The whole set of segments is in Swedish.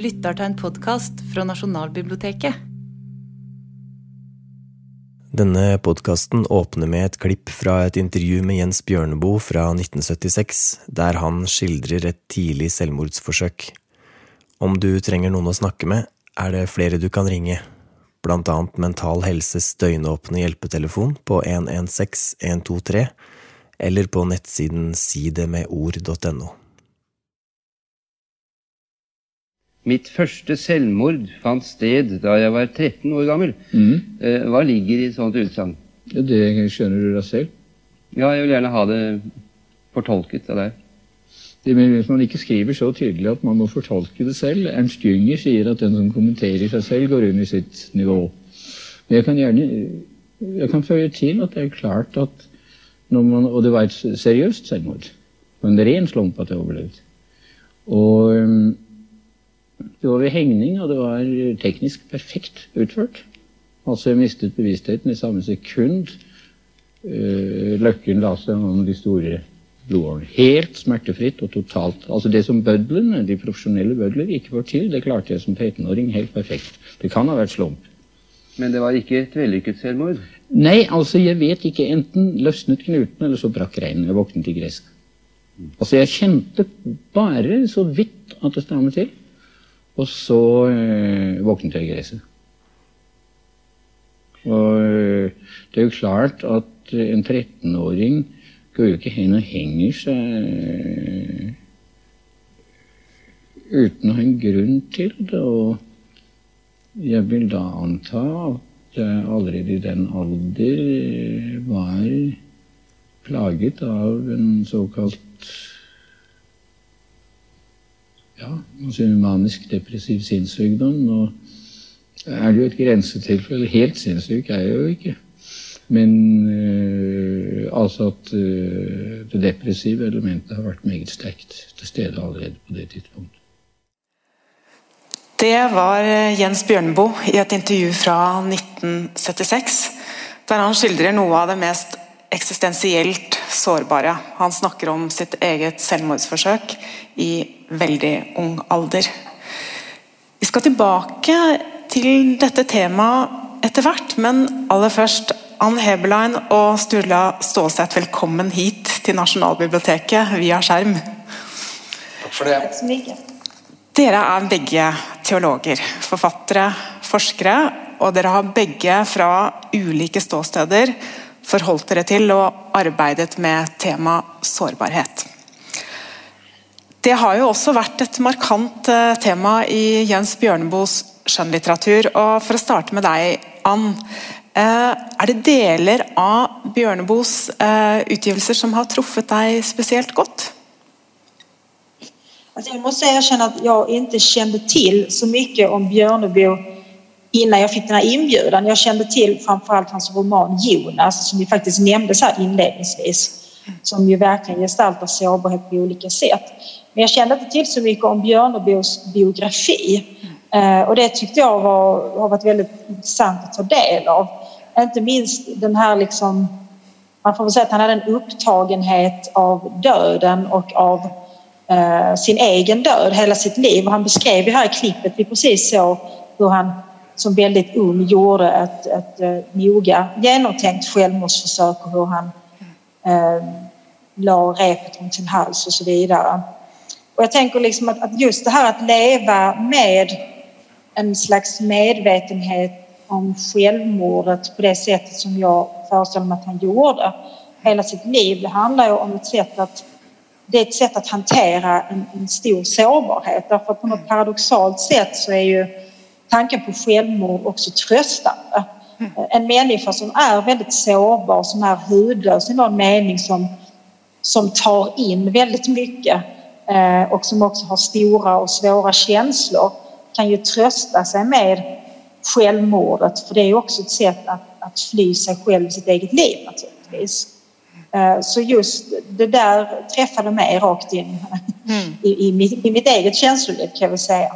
lytter til en podkast fra Nasjonalbiblioteket. Denne podkasten åpner med et klipp fra et intervju med Jens Bjørneboe fra 1976, der han skildrer et tidlig selvmordsforsøk. Om du trenger noen å snakke med, er det flere du kan ringe, blant annet Mental Helses døgnåpne hjelpetelefon på 116 123, eller på nettsiden sidemedord.no. Mitt første selvmord fant sted da jeg var 13 år gammel. Eh, Hva ligger i et sånt utsagn? Ja, det skjønner du da selv. Ja, jeg vil gjerne ha det fortolket av deg. Det, men hvis man ikke skriver så tydelig at man må fortolke det selv Ernst Jünger sier at den som kommenterer seg selv, går under sitt nivå. Men jeg kan gjerne jeg kan føye til at det er klart at når man, Og det var et seriøst selvmord. En ren slump at jeg overlevde. Og det var ved hengning, og det var teknisk perfekt utført. Altså, jeg mistet bevisstheten i samme sekund. Uh, løkken la seg om de store blodårene. Helt smertefritt og totalt. Altså Det som bødlene, de profesjonelle bødler ikke får til, det klarte jeg som 13-åring helt perfekt. Det kan ha vært slump. Men det var ikke et vellykket selvmord? Nei, altså, jeg vet ikke. Enten løsnet knuten, eller så brakk reinen. Jeg våknet i gresset. Altså, jeg kjente bare så vidt at det strammet til. Eh, og så øh, våknet jeg i gresset. Og øh, det er jo klart at en 13-åring går jo ikke hen og henger seg eh, uten å ha en grunn til det. Og jeg vil da anta at jeg allerede i den alder var plaget av en såkalt ja, altså manisk depressiv sinnssykdom. Nå er det jo et grensetilfelle. Helt sinnssyk er jeg jo ikke. Men øh, altså at øh, det depressive elementet har vært meget sterkt til stede allerede på det tidspunktet. Det var Jens Bjørneboe i et intervju fra 1976, der han skildrer noe av det mest eksistensielt sårbare. Han snakker om sitt eget selvmordsforsøk i veldig ung alder. Vi skal tilbake til dette temaet etter hvert, men aller først Ann Heberlein og Sturla Stålseth, velkommen hit til Nasjonalbiblioteket via skjerm. Takk for det. Tack så mycket. Dere er begge teologer, forfattere, forskere, og dere har begge fra ulike ståsteder forholdt dere til og arbeidet med tema sårbarhet. Det har jo også vært et markant eh, tema i Jens Bjørneboes skjønnlitteratur. og For å starte med deg, Ann. Eh, er det deler av Bjørneboes eh, utgivelser som har truffet deg spesielt godt? Alltså jag måste erkänna att jag inte kände till så mycket om Björnebo innan jag fick den här inbjudan. Jag kände till framförallt hans roman Jonas som ju faktiskt nämndes här inledningsvis. Som ju verkligen gestaltar sårbarhet på olika sätt. Men jag kände inte till så mycket om Björnebos biografi. Eh, och det tyckte jag var, har varit väldigt intressant att ta del av. Inte minst den här liksom, man får väl säga att han hade en upptagenhet av döden och av eh, sin egen död hela sitt liv. Och han beskrev ju här i klippet, vi precis såg hur han som väldigt ung gjorde ett, ett eh, noga genomtänkt självmordsförsök och hur han eh, la repet runt sin hals och så vidare. Och jag tänker liksom att, att just det här att leva med en slags medvetenhet om självmordet på det sättet som jag föreställer mig att han gjorde hela sitt liv. Det handlar ju om ett sätt att det är ett sätt att hantera en, en stor sårbarhet därför att på något paradoxalt sätt så är ju tanken på självmord också tröstande. En människa som är väldigt sårbar, som är hudlös i någon mening som, som tar in väldigt mycket och som också har stora och svåra känslor kan ju trösta sig med självmordet för det är också ett sätt att, att fly sig själv i sitt eget liv naturligtvis. Eh, Så just det där träffade mig rakt in i, i, mitt, i mitt eget känsloliv kan jag väl säga.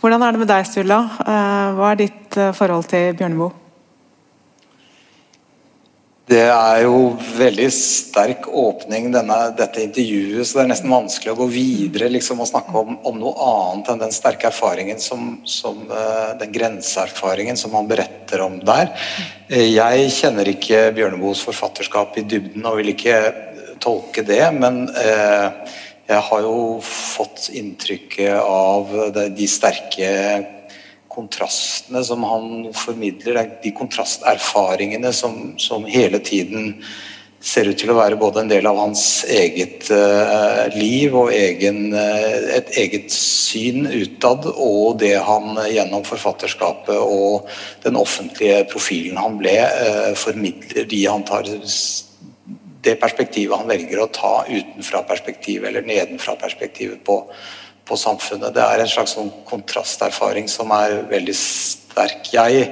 Hvordan er det med deg, Sturla? Eh, Hva er ditt eh, forhold til Bjørneboe? Det är ju väldigt stark öppning denna, detta intervju så det är nästan vanskligt att gå vidare liksom, och snacka om, om, något annat än den starka erfarenheten, som, som eh, Den gränserfarenheten som han berättar om där. Eh, jag känner inte Björnebos författarskap i dybden och vill inte tolka det, men eh, jag har ju fått intrycket av de, starka kontrastene som han formidler, de kontrasterfaringene som, som, hele tiden ser ut til å være både en del av hans eget uh, liv og egen, uh, et eget syn utad, og det han gjennom forfatterskapet og den offentlige profilen han ble, uh, formidler de han tar det perspektivet han velger å ta utenfra perspektivet eller nedenfra perspektivet på på samfunnet. Det er en slags sånn kontrasterfaring som er veldig sterk. Jeg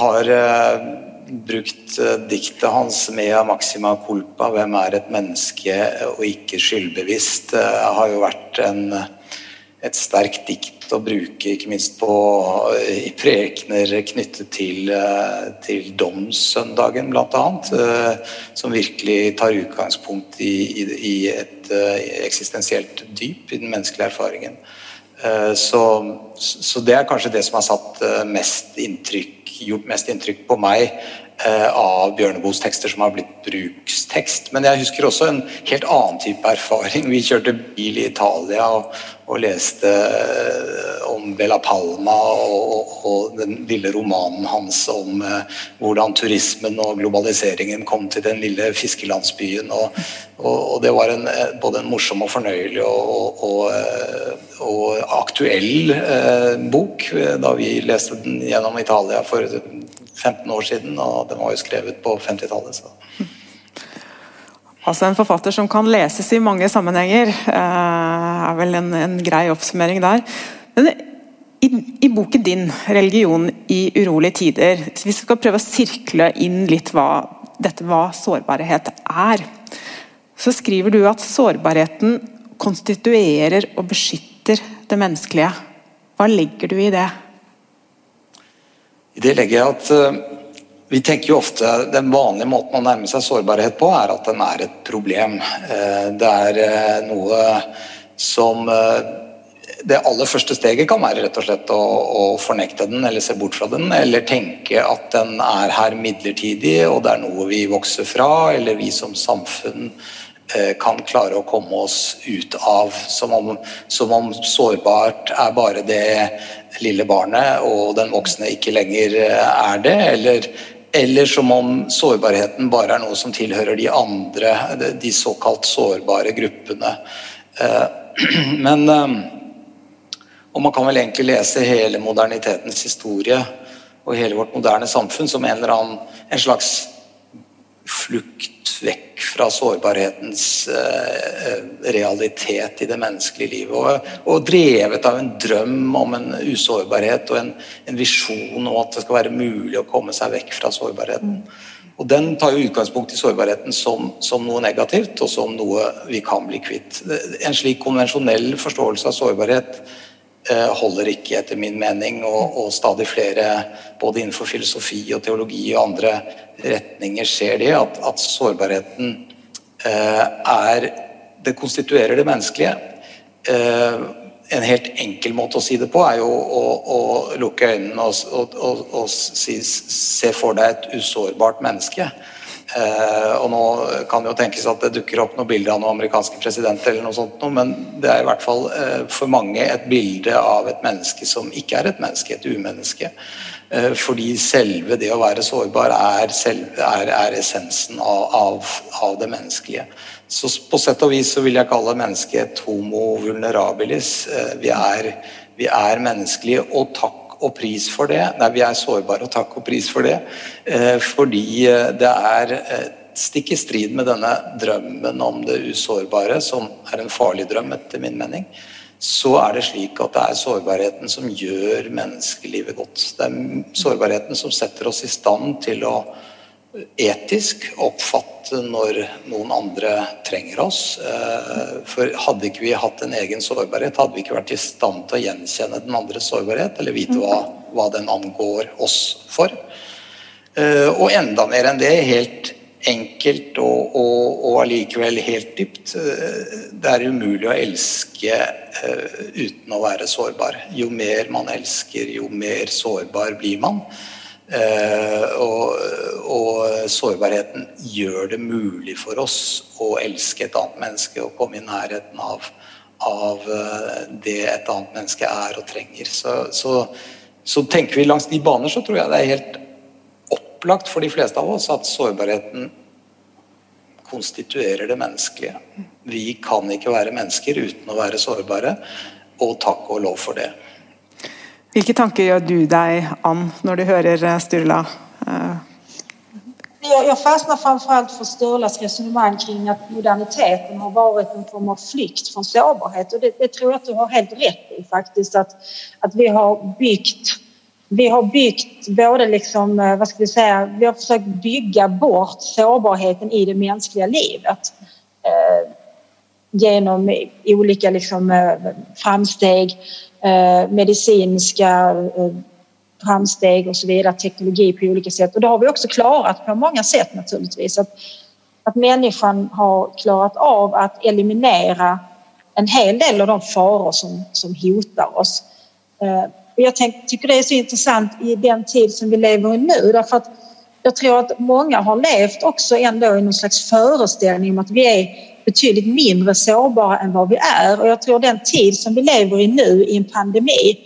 har eh, brukt eh, diktet hans 'Mea maxima culpa', 'Hvem er et menneske og ikke skyldbevisst', uh, har jo vært en, et sterkt dikt å bruke, ikke minst på, eh, i prekener knyttet til, eh, til domssøndagen, bl.a. Eh, som virkelig tar utgangspunkt i, i, i et eksistensielt dyp i den menneskelige erfaringen. Så, så, det er kanskje det som har satt eh, mest inntrykk, gjort mest inntrykk på meg eh, av Bjørneboes tekster som har blitt brukstekst. Men jeg husker også en helt annen type erfaring. Vi kjørte bil i Italia og, og leste eh, om Bella Palma og, og, den lille romanen hans om eh, hvordan turismen og globaliseringen kom til den lille fiskelandsbyen. Og, og det var en, både en morsom og fornøyelig og, aktuell eh, Eh, bok eh, da vi leste den gjennom Italia for 15 år siden, og den var jo skrevet på 50-tallet. Altså En forfatter som kan leses i mange sammenhenger, eh, er vel en, en grei oppsummering der. Men i, I, boken din, 'Religion i urolige tider', hvis vi skal prøve å sirkle inn litt hva dette hva sårbarhet er, så skriver du at sårbarheten konstituerer og beskytter det menneskelige. Hva legger du i det? I det legger jeg at eh, vi tenker jo ofte Den vanlige måten å nærme seg sårbarhet på, er at den er et problem. Eh, det er något noe som det aller første steget kan være rett og slett å, å, fornekte den eller se bort fra den, eller tenke at den er her midlertidig og det er noe vi vokser fra, eller vi som samfunn eh, Eh, kan klare å komme oss ut av. Som om, som om, sårbart er bare det lille barnet, og den voksne ikke lenger eh, er det. Eller, eller som om sårbarheten bare er noe som tilhører de andre, de såkalt sårbare gruppene. Eh, men og man kan vel egentlig lese hele modernitetens historie og hele vårt moderne samfunn som en eller annen en slags flukt vekk fra sårbarhetens eh, eh, realitet i det menneskelige livet. Og, og, drevet av en drøm om en usårbarhet og en, en visjon om at det skal være mulig å komme seg vekk fra sårbarheten. Og Den tar jo utgangspunkt i sårbarheten som, som, noe negativt og som noe vi kan bli kvitt. En slik konvensjonell forståelse av sårbarhet Eh, holder ikke, etter min mening. Og, og, stadig flere, både innenfor filosofi og teologi og andre retninger, ser det at, at sårbarheten eh, er Det konstituerer det menneskelige. Eh, en helt enkel måte å si det på er jo å, å lukke øynene og, og, og si, se for deg et usårbart menneske. Eh, og nå kan det jo tenkes at det dukker opp noen bilder av noen amerikanske presidenter, eller noe sånt, men det er i hvert fall eh, for mange et bilde av et menneske som ikke er et menneske, et umenneske. Eh, fordi selve det å være sårbar er, selve, er, er essensen av, av, av, det menneskelige. Så på sett og vis så vil jeg kalle mennesket et homo vulnerabilis. Eh, vi er, vi er menneskelige, og takk og pris for det. Nei, vi er sårbare, og takk og pris for det. Eh, fordi eh, det er eh, stikk i strid med denne drømmen om det usårbare, som er en farlig drøm, etter min mening. Så er det slik at det er sårbarheten som gjør menneskelivet godt. Det er sårbarheten som setter oss i stand til å etisk oppfatte når noen andre trenger oss. För for hadde ikke vi hatt en egen sårbarhet, hadde vi ikke vært i stand til å gjenkjenne den andres sårbarhet, eller vite hva, hva den angår oss for. Och og enda mer enn det, helt enkelt og, og, og allikevel helt dypt. Eh, det er umulig å elske uh, uten å være sårbar. Jo mer man elsker, jo mer sårbar blir man. Uh, og, og, sårbarheten gjør det mulig for oss å elske et annet menneske og komme i nærheten av, av eh, det et annet menneske er og trenger. Så, så, så tenker vi langs de baner, så tror jeg det er helt opplagt for de fleste av oss at sårbarheten konstituerer det menneskelige. Vi kan ikke være mennesker uten å være sårbare, og takk og lov for det. Vilka tankar gör du dig Ann, när du hör eh, Sturla? Eh, jag, fastnar framförallt för Sturlas resonemang kring att moderniteten har varit en form av flykt från sårbarhet. Och det, det tror jag att du har helt rätt i faktiskt. Att, att vi har byggt vi har byggt både liksom, eh, vad ska vi säga, vi har försökt bygga bort sårbarheten i det mänskliga livet eh, genom olika liksom, framsteg, Eh, medicinska eh, framsteg och så vidare, teknologi på olika sätt. Och det har vi också klarat på många sätt naturligtvis. Att, att människan har klarat av att eliminera en hel del av de faror som, som hotar oss. Eh, och jag tänk, tycker det är så intressant i den tid som vi lever i nu därför att jag tror att många har levt också ändå i någon slags föreställning om att vi är betydligt mindre sårbara än vad vi är och jag tror den tid som vi lever i nu i en pandemi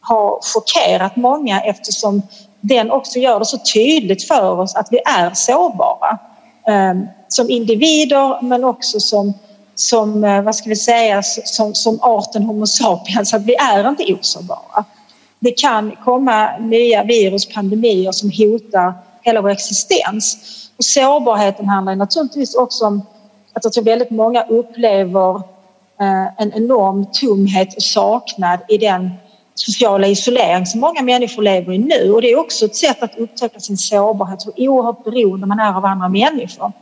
har chockerat många eftersom den också gör det så tydligt för oss att vi är sårbara. Ehm, som individer men också som, som eh, vad ska vi säga, som, som arten Homo sapiens, att vi är inte osårbara. Det kan komma nya virus, pandemier som hotar hela vår existens. Och sårbarheten handlar naturligtvis också om att jag tror väldigt många upplever eh, en enorm tomhet och saknad i den sociala isolering som många människor lever i nu. Och det är också ett sätt att upptäcka sin sårbarhet, hur oerhört beroende man är av andra människor.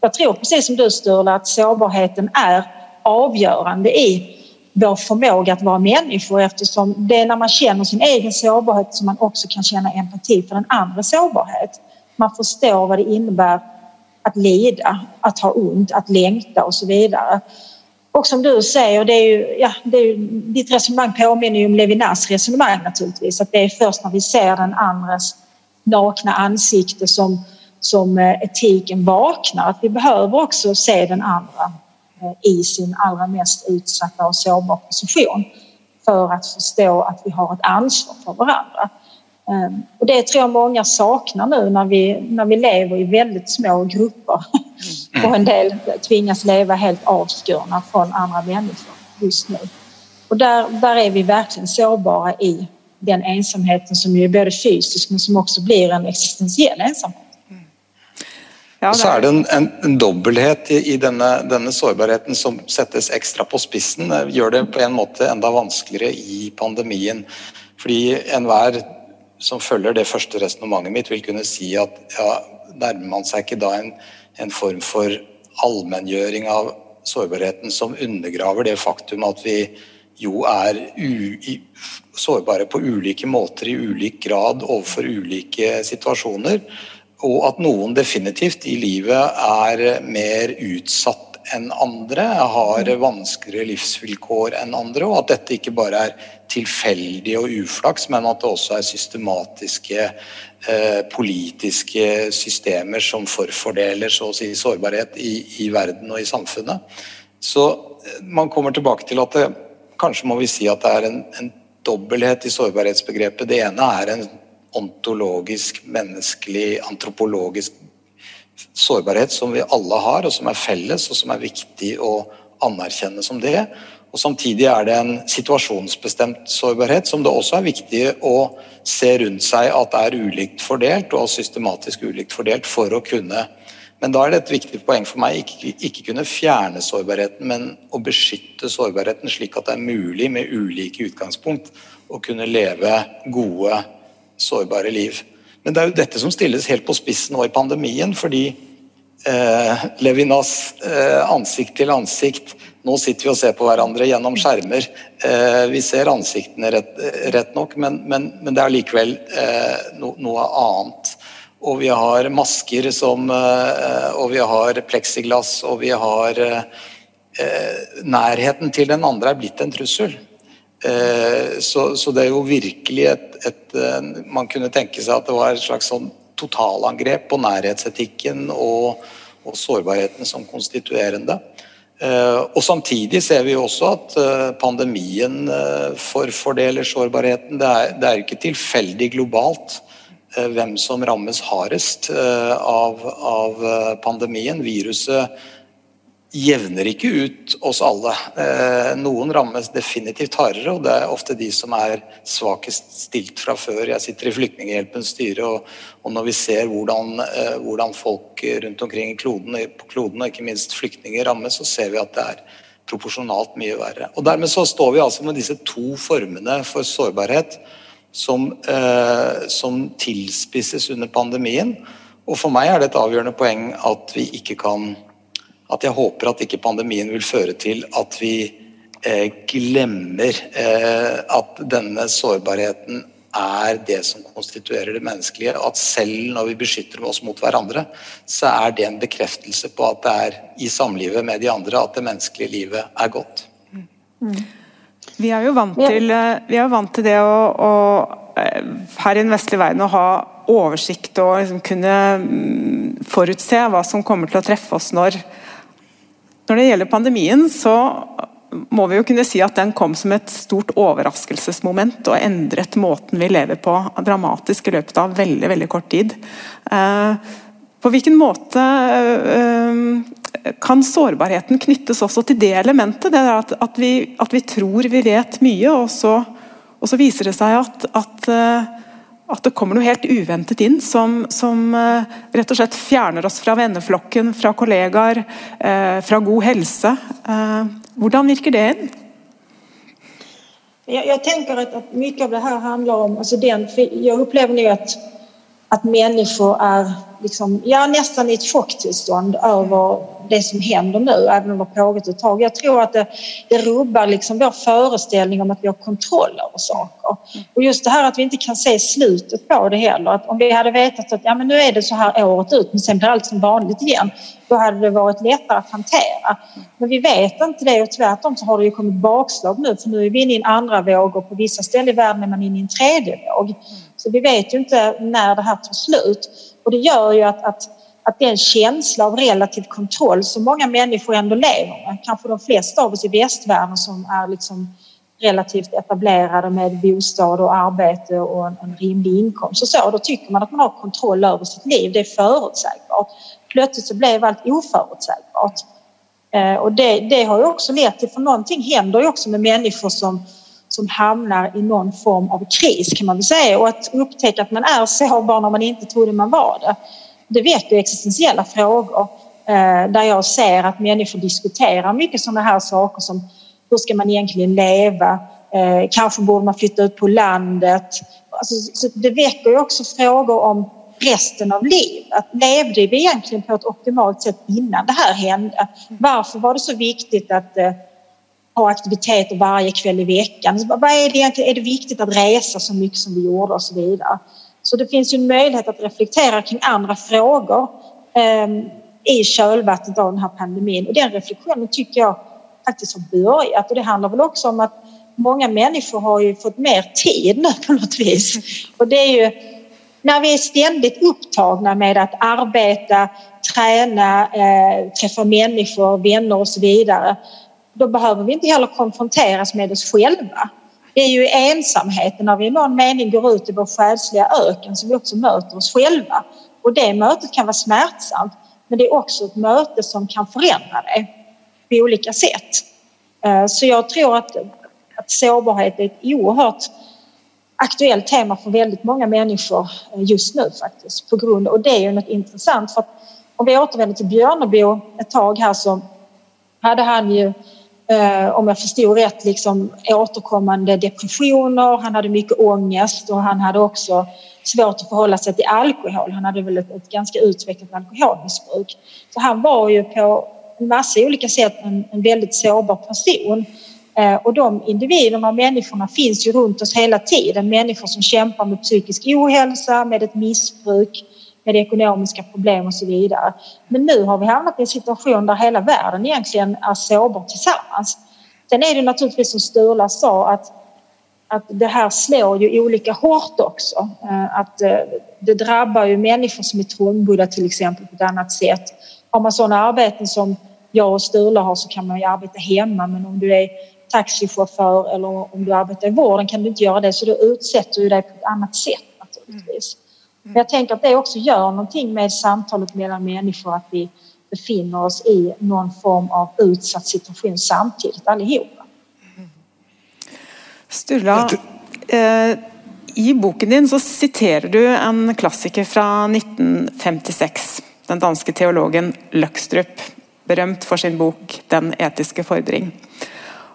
Jag tror precis som du Sturla att sårbarheten är avgörande i vår förmåga att vara människor eftersom det är när man känner sin egen sårbarhet som man också kan känna empati för den andres sårbarhet. Man förstår vad det innebär att lida, att ha ont, att längta och så vidare. Och som du säger, det är ju, ja, det är ju, ditt resonemang påminner ju om Levinas resonemang naturligtvis, att det är först när vi ser den andres nakna ansikte som, som eh, etiken vaknar, att vi behöver också se den andra eh, i sin allra mest utsatta och sårbara position för att förstå att vi har ett ansvar för varandra. Ehm, och det tror jag många saknar nu när vi, när vi lever i väldigt små grupper och en del tvingas leva helt avskurna från andra människor just nu. Och där, där är vi verkligen sårbara i den ensamheten som är både fysisk men som också blir en existentiell ensamhet. Ja, så er det en, en, en dobbelthet i, i denne, denne, sårbarheten som settes ekstra på spissen. Gjør det på en måte enda vanskeligere i pandemien. Fordi enhver som følger det første resonnementet mitt, vil kunne si at ja, nærmer man seg ikke da en, en form for allmenngjøring av sårbarheten som undergraver det faktum at vi jo er u, i, sårbare på ulike måter i ulik grad overfor ulike situasjoner, og at noen definitivt i livet er mer utsatt enn andre, har vanskeligere livsvilkår enn andre, og at dette ikke bare er tilfeldig og uflaks, men at det også er systematiske eh, politiske systemer som forfordeler så å si sårbarhet i, i, verden og i samfunnet. Så eh, man kommer tilbake til at det, kanskje må vi si at det er en, en dobbelthet i sårbarhetsbegrepet. Det ene er en ontologisk, menneskelig, antropologisk sårbarhet som vi alle har, og som er felles, og som er viktig å anerkjenne som det. Og Samtidig er det en situasjonsbestemt sårbarhet som det også er viktig å se rundt seg at det er ulikt fordelt, og systematisk ulikt fordelt for å kunne Men da er det et viktig poeng for meg ikke, ikke kunne fjerne sårbarheten, men å beskytte sårbarheten slik at det er mulig med ulike utgangspunkt å kunne leve gode, sårbare liv. Men det er jo dette som stilles helt på spissen nå i pandemien, fordi eh, Levinas eh, ansikt til ansikt nå sitter vi og ser på hverandre gjennom skjermer. Eh, vi ser ansiktene rett, rett nok, men, men, men, det er likevel eh, no, noe annet. og vi har masker som eh, Og vi har pleksiglass, og vi har eh, eh, Nærheten til den andre er blitt en trussel. Eh, så, så det er jo virkelig et, et, Man kunne tenke seg at det var et slags sånn totalangrep på nærhetsetikken og, og sårbarheten som konstituerende. Eh, og Samtidig ser vi også at pandemin pandemien eh, forfordeler sårbarheten. Det er, det er ikke tilfeldig globalt hvem som rammes hardest av, av pandemien. Viruset jevner ikke ut oss alle. Eh, noen rammes definitivt hardere, og det er ofte de som er svakest stilt fra før. Jeg sitter i Flyktninghjelpens styre, og, og, når vi ser hvordan, eh, hvordan, folk rundt omkring i kloden, på kloden, og ikke minst flyktninger, rammes, så ser vi at det er proporsjonalt mye verre. Og Dermed så står vi altså med disse to formene for sårbarhet som, eh, som tilspisses under pandemien. Og For meg er det et avgjørende poeng at vi ikke kan at jeg håper at ikke pandemien vil føre til at vi eh, glemmer eh, at denne sårbarheten er det som konstituerer det menneskelige. At selv når vi beskytter oss mot hverandre, så er det en bekreftelse på at det er i samlivet med de andre at det menneskelige livet er godt. Mm. Vi er jo vant til, eh, er vant til det å, å, her i den vestlige verden å ha oversikt og liksom kunne mm, forutse hva som kommer til å treffe oss når när det gäller pandemin så må vi jo kunne si at den kom som ett stort överraskelsesmoment och ändrat måten vi lever på dramatiskt i løpet av väldigt väldigt kort tid. Eh, på vilken måte eh, kan sårbarheten knyttes också till det elementet? Det är att, att, vi, att vi, tror vi vet mycket, och så, och så visar det sig att, att eh, eh, at det kommer noe helt uventet inn som, som eh, uh, rett og slett fjerner oss fra venneflokken, fra kollegaer, uh, eh, fra god helse. Uh, hvordan virker det inn? Jag, jag tänker att, att, mycket av det här handlar om, alltså den, jag upplever nu att, att människor är liksom, ja, nästan i ett chocktillstånd över det som händer nu, även om det har pågått ett tag. Jag tror att det, det rubbar liksom vår föreställning om att vi har kontroll över saker. Och just det här att vi inte kan se slutet på det heller. Att om vi hade vetat att ja, men nu är det så här året ut, men sen blir allt som vanligt igen, då hade det varit lättare att hantera. Men vi vet inte det och tvärtom så har det ju kommit bakslag nu, för nu är vi inne i en andra våg och på vissa ställen i världen är man inne i en tredje våg. Så vi vet ju inte när det här tar slut. Och det gör ju att, att, att den känsla av relativ kontroll som många människor ändå lever med, kanske de flesta av oss i västvärlden som är liksom relativt etablerade med bostad och arbete och en, en rimlig inkomst och så, då tycker man att man har kontroll över sitt liv. Det är förutsägbart. Plötsligt så blev allt oförutsägbart. Eh, och det, det, har ju också lett till, för någonting händer ju också med människor som som hamnar i någon form av kris kan man väl säga och att upptäcka att man är sårbar när man inte trodde man var det. Det väcker existentiella frågor eh, där jag ser att människor diskuterar mycket sådana här saker som hur ska man egentligen leva? Eh, kanske borde man flytta ut på landet? Alltså, så det väcker ju också frågor om resten av livet. Levde vi egentligen på ett optimalt sätt innan det här hände? Varför var det så viktigt att eh, ha aktiviteter varje kväll i veckan. Vad är det egentligen? Är det viktigt att resa så mycket som vi gjorde och så vidare? Så det finns ju en möjlighet att reflektera kring andra frågor eh, i kölvattnet av den här pandemin och den reflektionen tycker jag faktiskt har börjat och det handlar väl också om att många människor har ju fått mer tid nu på något vis och det är ju när vi är ständigt upptagna med att arbeta, träna, eh, träffa människor, vänner och så vidare då behöver vi inte heller konfronteras med oss själva. Det är ju i ensamheten när vi i någon mening går ut i vår själsliga öken som vi också möter oss själva. Och det mötet kan vara smärtsamt men det är också ett möte som kan förändra det på olika sätt. Eh, så jag tror att, att sårbarhet är ett oerhört aktuellt tema för väldigt många människor eh, just nu faktiskt. På grund, och det är ju något intressant för att om vi återvänder till Björnebo ett tag här så hade han ju Eh, om jag förstod rätt, liksom återkommande depressioner, han hade mycket ångest och han hade också svårt att förhålla sig till alkohol. Han hade väl ett, ett ganska utvecklat alkoholmissbruk. Så han var ju på en massa olika sätt en, en väldigt sårbar person. Eh, och de individerna och människorna finns ju runt oss hela tiden. Människor som kämpar med psykisk ohälsa, med ett missbruk, med ekonomiska problem och så vidare. Men nu har vi hamnat i en situation där hela världen egentligen är sårbar tillsammans. Sen är det naturligtvis som Sturla sa att, att det här slår ju olika hårt också. Eh, att eh, det drabbar ju människor som är trångbodda till exempel på ett annat sätt. Har man sådana arbeten som jag och Sturla har så kan man ju arbeta hemma men om du är taxichaufför eller om du arbetar i vården kan du inte göra det så då utsätter du dig på ett annat sätt naturligtvis. Men jag tänker att det också gör någonting med samtalet mellan människor att vi befinner oss i någon form av utsatt situation samtidigt allihopa. Sturla, eh, i boken din så citerar du en klassiker från 1956, den danske teologen Løgstrup, berömd för sin bok Den etiske fordring.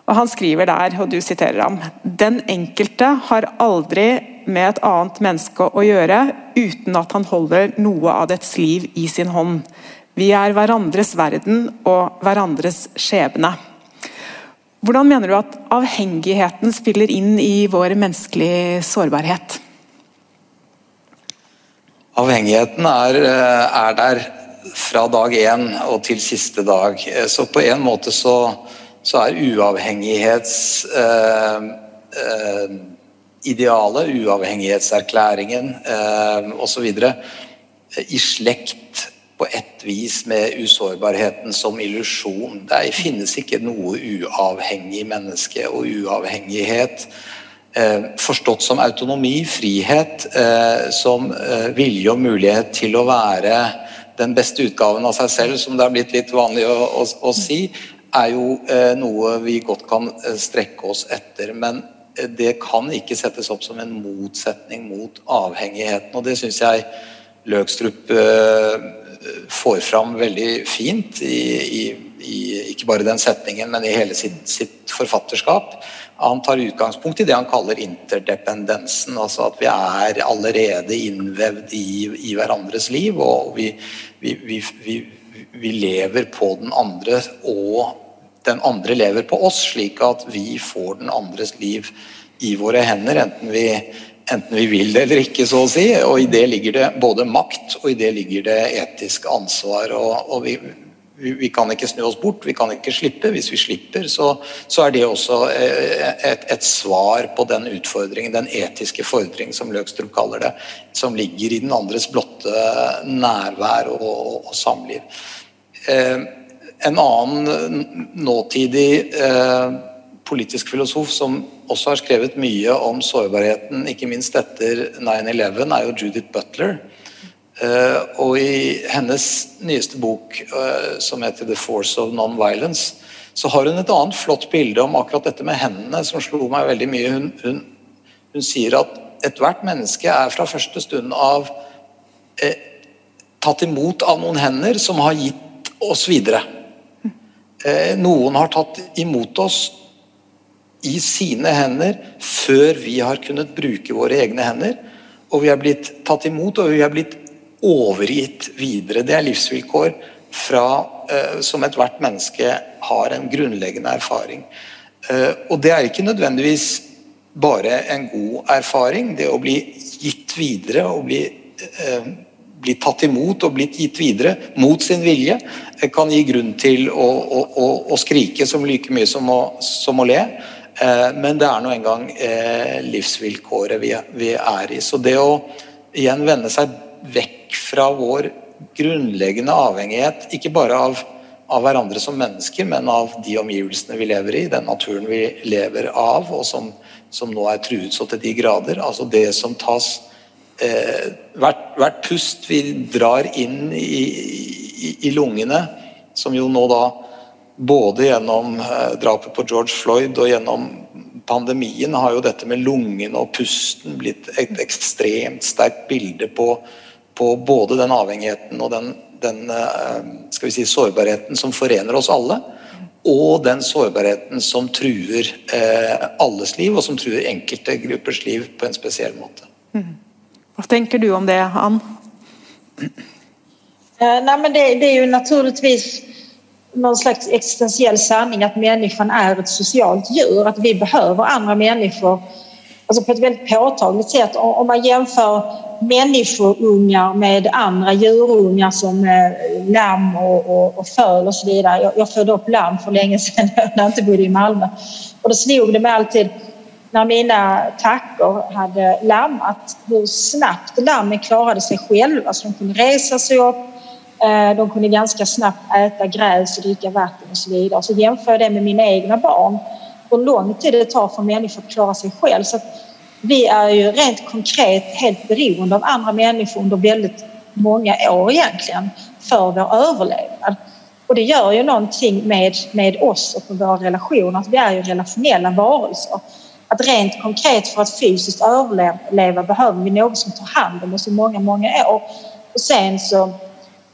Och han skriver där, och du citerar ham, den enkelte har aldrig med ett annat människa att göra utan att han håller något av dets liv i sin hand. Vi är varandras världen och varandras skebne. Hur menar du att avhängigheten spelar in i vår mänskliga sårbarhet? Avhängigheten är, är eh, där från dag en och till sista dag. Eh, så på en måte så, så är uavhengighetsidealet, eh, eh idealet, uavhengighetserklæringen eh, osv. Eh, i slekt på ett vis med usårbarheten som illusion. Det finnes ikke noe uavhengig menneske og uavhengighet. Eh, forstått som autonomi, frihet, eh, som eh, vilje og mulighet til å være den beste utgaven av seg selv, som det har blitt litt vanlig å, å, å si, er jo eh, noe vi godt kan eh, strekke oss etter. Men det kan ikke settes opp som en motsetning mot avhengigheten, og det syns jeg Løgstrup eh, får fram väldigt fint i, i, i, ikke bare den setningen, men i hela sitt, sitt forfatterskap. Han tar utgangspunkt i det han kallar interdependensen, alltså att vi är allerede innvevd i, i hverandres liv, och vi, vi, vi, vi, vi lever på den andre og den andre lever på oss, slik att vi får den andres liv i våra händer, enten vi enten vi vill det eller inte så å si. Og i det ligger det både makt och i det ligger det etisk ansvar. Og, og vi, vi, vi, kan inte snu oss bort, vi kan inte slippa. Om vi slipper så, så är det också eh, et, ett, svar på den utfordringen, den etiska fordring som Løkstrup kallar det, som ligger i den andres blotta närvaro och, og samliv. Eh, en annan nåtidig eh, politisk filosof som också har skrivit mycket om sårbarheten, inte minst efter 9-11, är ju Judith Butler. Eh, och i hennes nyaste bok eh, som heter The Force of Non-Violence så har hon ett annat flott bild om akkurat detta med händerna som slog mig väldigt mycket. Hon, hon, hon säger att ett hvert människa är från första stund av eh, tagit emot av någon händer som har gett oss vidare. Eh, någon har tagit emot oss i sina händer før vi har kunnat bruke våra egna händer. Och vi har blivit tagit emot och vi har blivit overgitt vidare. Det är livsvillkor fra, eh, som ethvert menneske människa har en grundläggande erfaring. Eh, och det är inte nödvändigtvis bara en god erfaring, det att bli gitt vidare och bli eh, blitt tatt emot och blivit gitt videre mot sin vilja eh, grunn kan ge grund till att skrika som lika mycket som att, som le. Eh, men det är nå en gång eh, livsvillkoret vi, vi är i. Så det att igjen vända sig vekk från vår grundläggande avhängighet, inte bara av, av varandra som människor, men av de omgivningar vi lever i, den naturen vi lever av och som, som nu är truet så til de grader. Alltså det som tas Eh, hvert, hvert pust vi drar in i, i, i lungorna, som ju nu da både genom eh, drapet på George Floyd och genom pandemin har ju detta med lungorna och pusten blivit ett extremt starkt bilde på, på både den avhängigheten och den, den eh, vi sårbarheten som förenar oss alla och den sårbarheten som truer eh, alles liv och som truer enkelte gruppers liv på en spesiell måte. Mm. Vad tänker du om det, Ann? Eh, nej, men det, det är ju naturligtvis någon slags existentiell sanning att människan är ett socialt djur, att vi behöver andra människor alltså på ett väldigt påtagligt sätt. Om man jämför människoungar med andra djurungar som eh, lamm och, och, och föl och så vidare. Jag, jag födde upp lamm för länge sedan när jag inte bodde i Malmö. Och då slog det mig alltid när mina tackor hade lammat hur snabbt lammen klarade sig själva. Så alltså, de kunde resa sig upp, eh, de kunde ganska snabbt äta gräs och dricka vatten och så vidare. Så jämför jag det med mina egna barn hur lång tid det tar för människor att klara sig själv. Så vi är ju rent konkret helt beroende av andra människor under väldigt många år egentligen för vår överlevnad. Och det gör ju någonting med, med oss och med våra relationer, att vi är ju relationella varelser. Att rent konkret för att fysiskt överleva behöver vi någon som tar hand om oss i många, många år. Och sen så,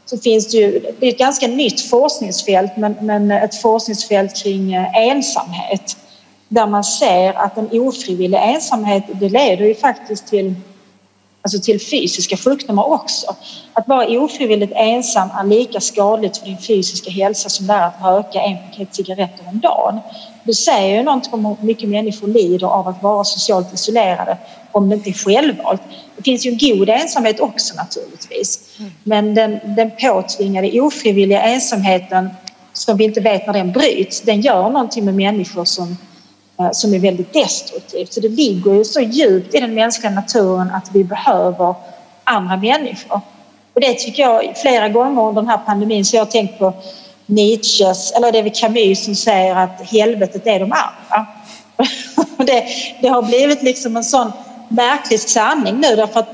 så finns det ju, det är ett ganska nytt forskningsfält, men, men ett forskningsfält kring eh, ensamhet där man ser att en ofrivillig ensamhet det leder ju faktiskt till, alltså till fysiska sjukdomar också. Att vara ofrivilligt ensam är lika skadligt för din fysiska hälsa som det är att röka en paket cigaretter om dagen. Det säger ju någonting om hur mycket människor lider av att vara socialt isolerade om det inte är självvalt. Det finns ju en god ensamhet också naturligtvis. Men den, den påtvingade ofrivilliga ensamheten som vi inte vet när den bryts, den gör någonting med människor som Eh, som är väldigt destruktivt. Så det ligger ju så djupt i den mänskliga naturen att vi behöver andra människor. Och det tycker jag flera gånger under den här pandemin så jag har tänkt på Nietzsches, eller det är väl Camus som säger att helvetet är de andra. det, det har blivit liksom en sån märklig sanning nu därför att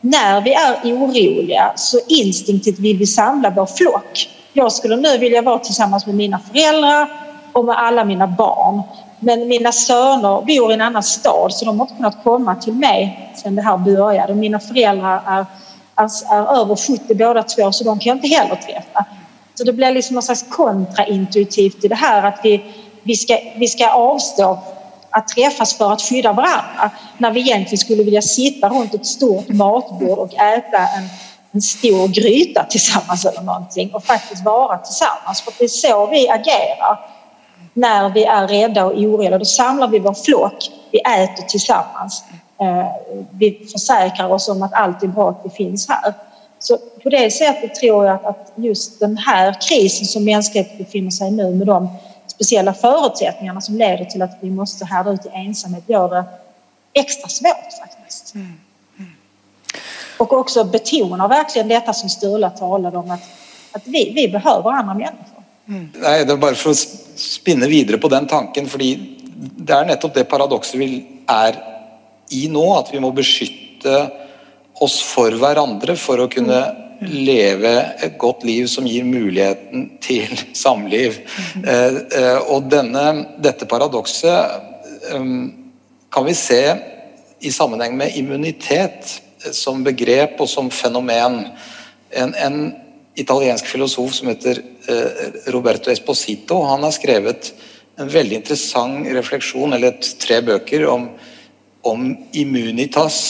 när vi är oroliga så instinktivt vill vi samla vår flock. Jag skulle nu vilja vara tillsammans med mina föräldrar och med alla mina barn. Men mina söner bor i en annan stad så de har inte kunnat komma till mig sedan det här började. Mina föräldrar är, är, är över 70 båda två så de kan jag inte heller träffa. Så det blir liksom något slags kontraintuitivt i det här att vi, vi, ska, vi ska avstå att träffas för att skydda varandra när vi egentligen skulle vilja sitta runt ett stort matbord och äta en, en stor gryta tillsammans eller någonting och faktiskt vara tillsammans. För det är så vi agerar när vi är rädda och oroliga. Då samlar vi vår flock, vi äter tillsammans. Eh, vi försäkrar oss om att allt är bra, att vi finns här. Så på det sättet tror jag att just den här krisen som mänskligheten befinner sig i nu med de speciella förutsättningarna som leder till att vi måste härda ut i ensamhet gör det extra svårt faktiskt. Mm. Mm. Och också betonar verkligen detta som Sturla talade om att, att vi, vi behöver andra människor. Mm. Nej, det er bare for å spinne videre på den tanken, fordi det er nettopp det paradokset vi er i nå, at vi må beskytte oss for hverandre for å kunne leve et godt liv som gir muligheten til samliv. Eh, eh, og denne, dette paradokset um, kan vi se i sammenheng med immunitet som begrep og som fenomen. En, en italiensk filosof som heter Eh, Roberto Esposito. Han har skrevet en veldig interessant refleksjon, eller tre bøker, om, om immunitas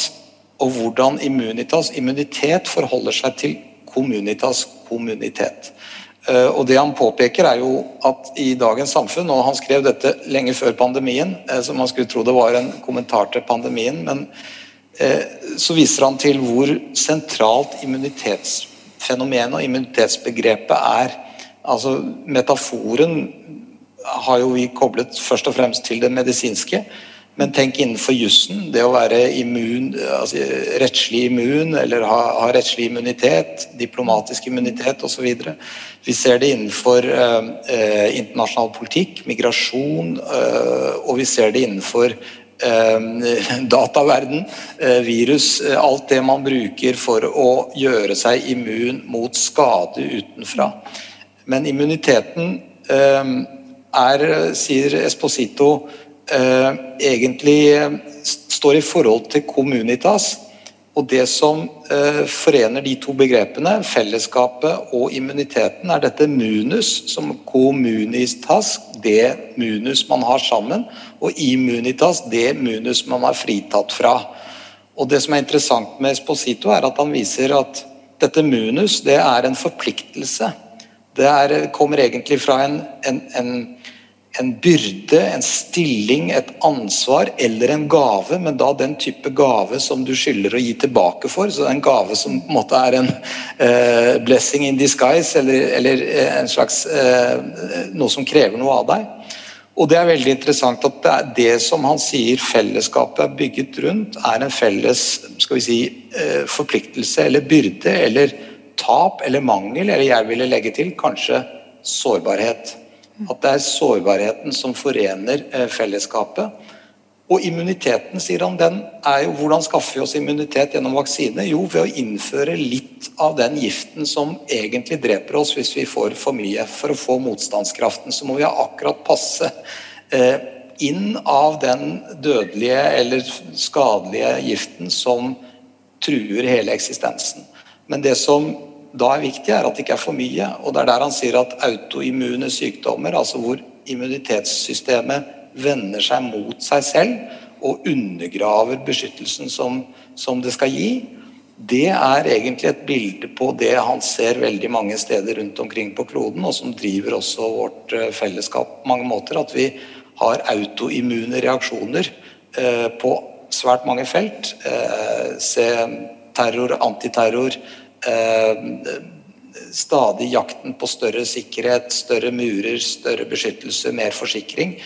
og hvordan immunitas, immunitet, forholder seg til communitas kommunitet. Och eh, og det han påpeker er jo at i dagens samfunn, og han skrev dette lenge før pandemien, som så man skulle tro det var en kommentar til pandemien, men så viser han til hvor sentralt immunitetsfenomenet och og immunitetsbegrepet er altså Metaforen har jo vi koblet først og fremst til det medisinske. Men tenk innenfor jussen. Det å være immun, altså rettslig immun eller ha, ha rettslig immunitet, diplomatisk immunitet osv. Vi ser det innenfor eh, eh, internasjonal politikk, migrasjon, eh, og vi ser det innenfor Eh, dataverden, eh, virus, eh, alt det man bruker for å gjøre seg immun mot skade utenfra. Men immuniteten eh, er, sier Esposito, eh, egentlig eh, står i forhold til communitas og det som eh, forener de to begrepene, fellesskapet og immuniteten, er dette munus, som communitas, det munus man har sammen, og immunitas, det munus man er fritatt fra. Og Det som er interessant med Esposito, er at han viser at dette munus det er en forpliktelse. Det er, kommer egentlig fra en, en, en en byrde, en stilling, et ansvar eller en gave, men da den type gave som du skylder å gi tilbake for. Så det er en gave som på en måte er en uh, blessing in disguise, eller, eller eh, en slags uh, noe som krever noe av deg. Og det er veldig interessant at det, er det som han sier fellesskapet er bygget rundt, er en felles skal vi si, uh, forpliktelse eller byrde eller tap eller mangel, eller jeg ville legge til kanskje sårbarhet. At det er sårbarheten som forener eh, fellesskapet. Og immuniteten, sier han, den er jo Hvordan skaffer vi oss immunitet gjennom vaksine? Jo, ved å innføre litt av den giften som egentlig dreper oss hvis vi får for mye. For å få motstandskraften så må vi ha akkurat passe eh, inn av den dødelige eller skadelige giften som truer hele eksistensen. Men det som da er viktig, er at det ikke er for mye. Og det er der han sier at autoimmune sykdommer, altså hvor immunitetssystemet vender seg mot seg selv og undergraver beskyttelsen som, som det skal gi, det er egentlig et bilde på det han ser veldig mange steder rundt omkring på kloden, og som driver også vårt eh, fellesskap på mange måter. At vi har autoimmune reaksjoner eh, på svært mange felt. Eh, se terror, antiterror, Eh, stadig jakten på større sikkerhet, større murer, større beskyttelse, mer forsikring,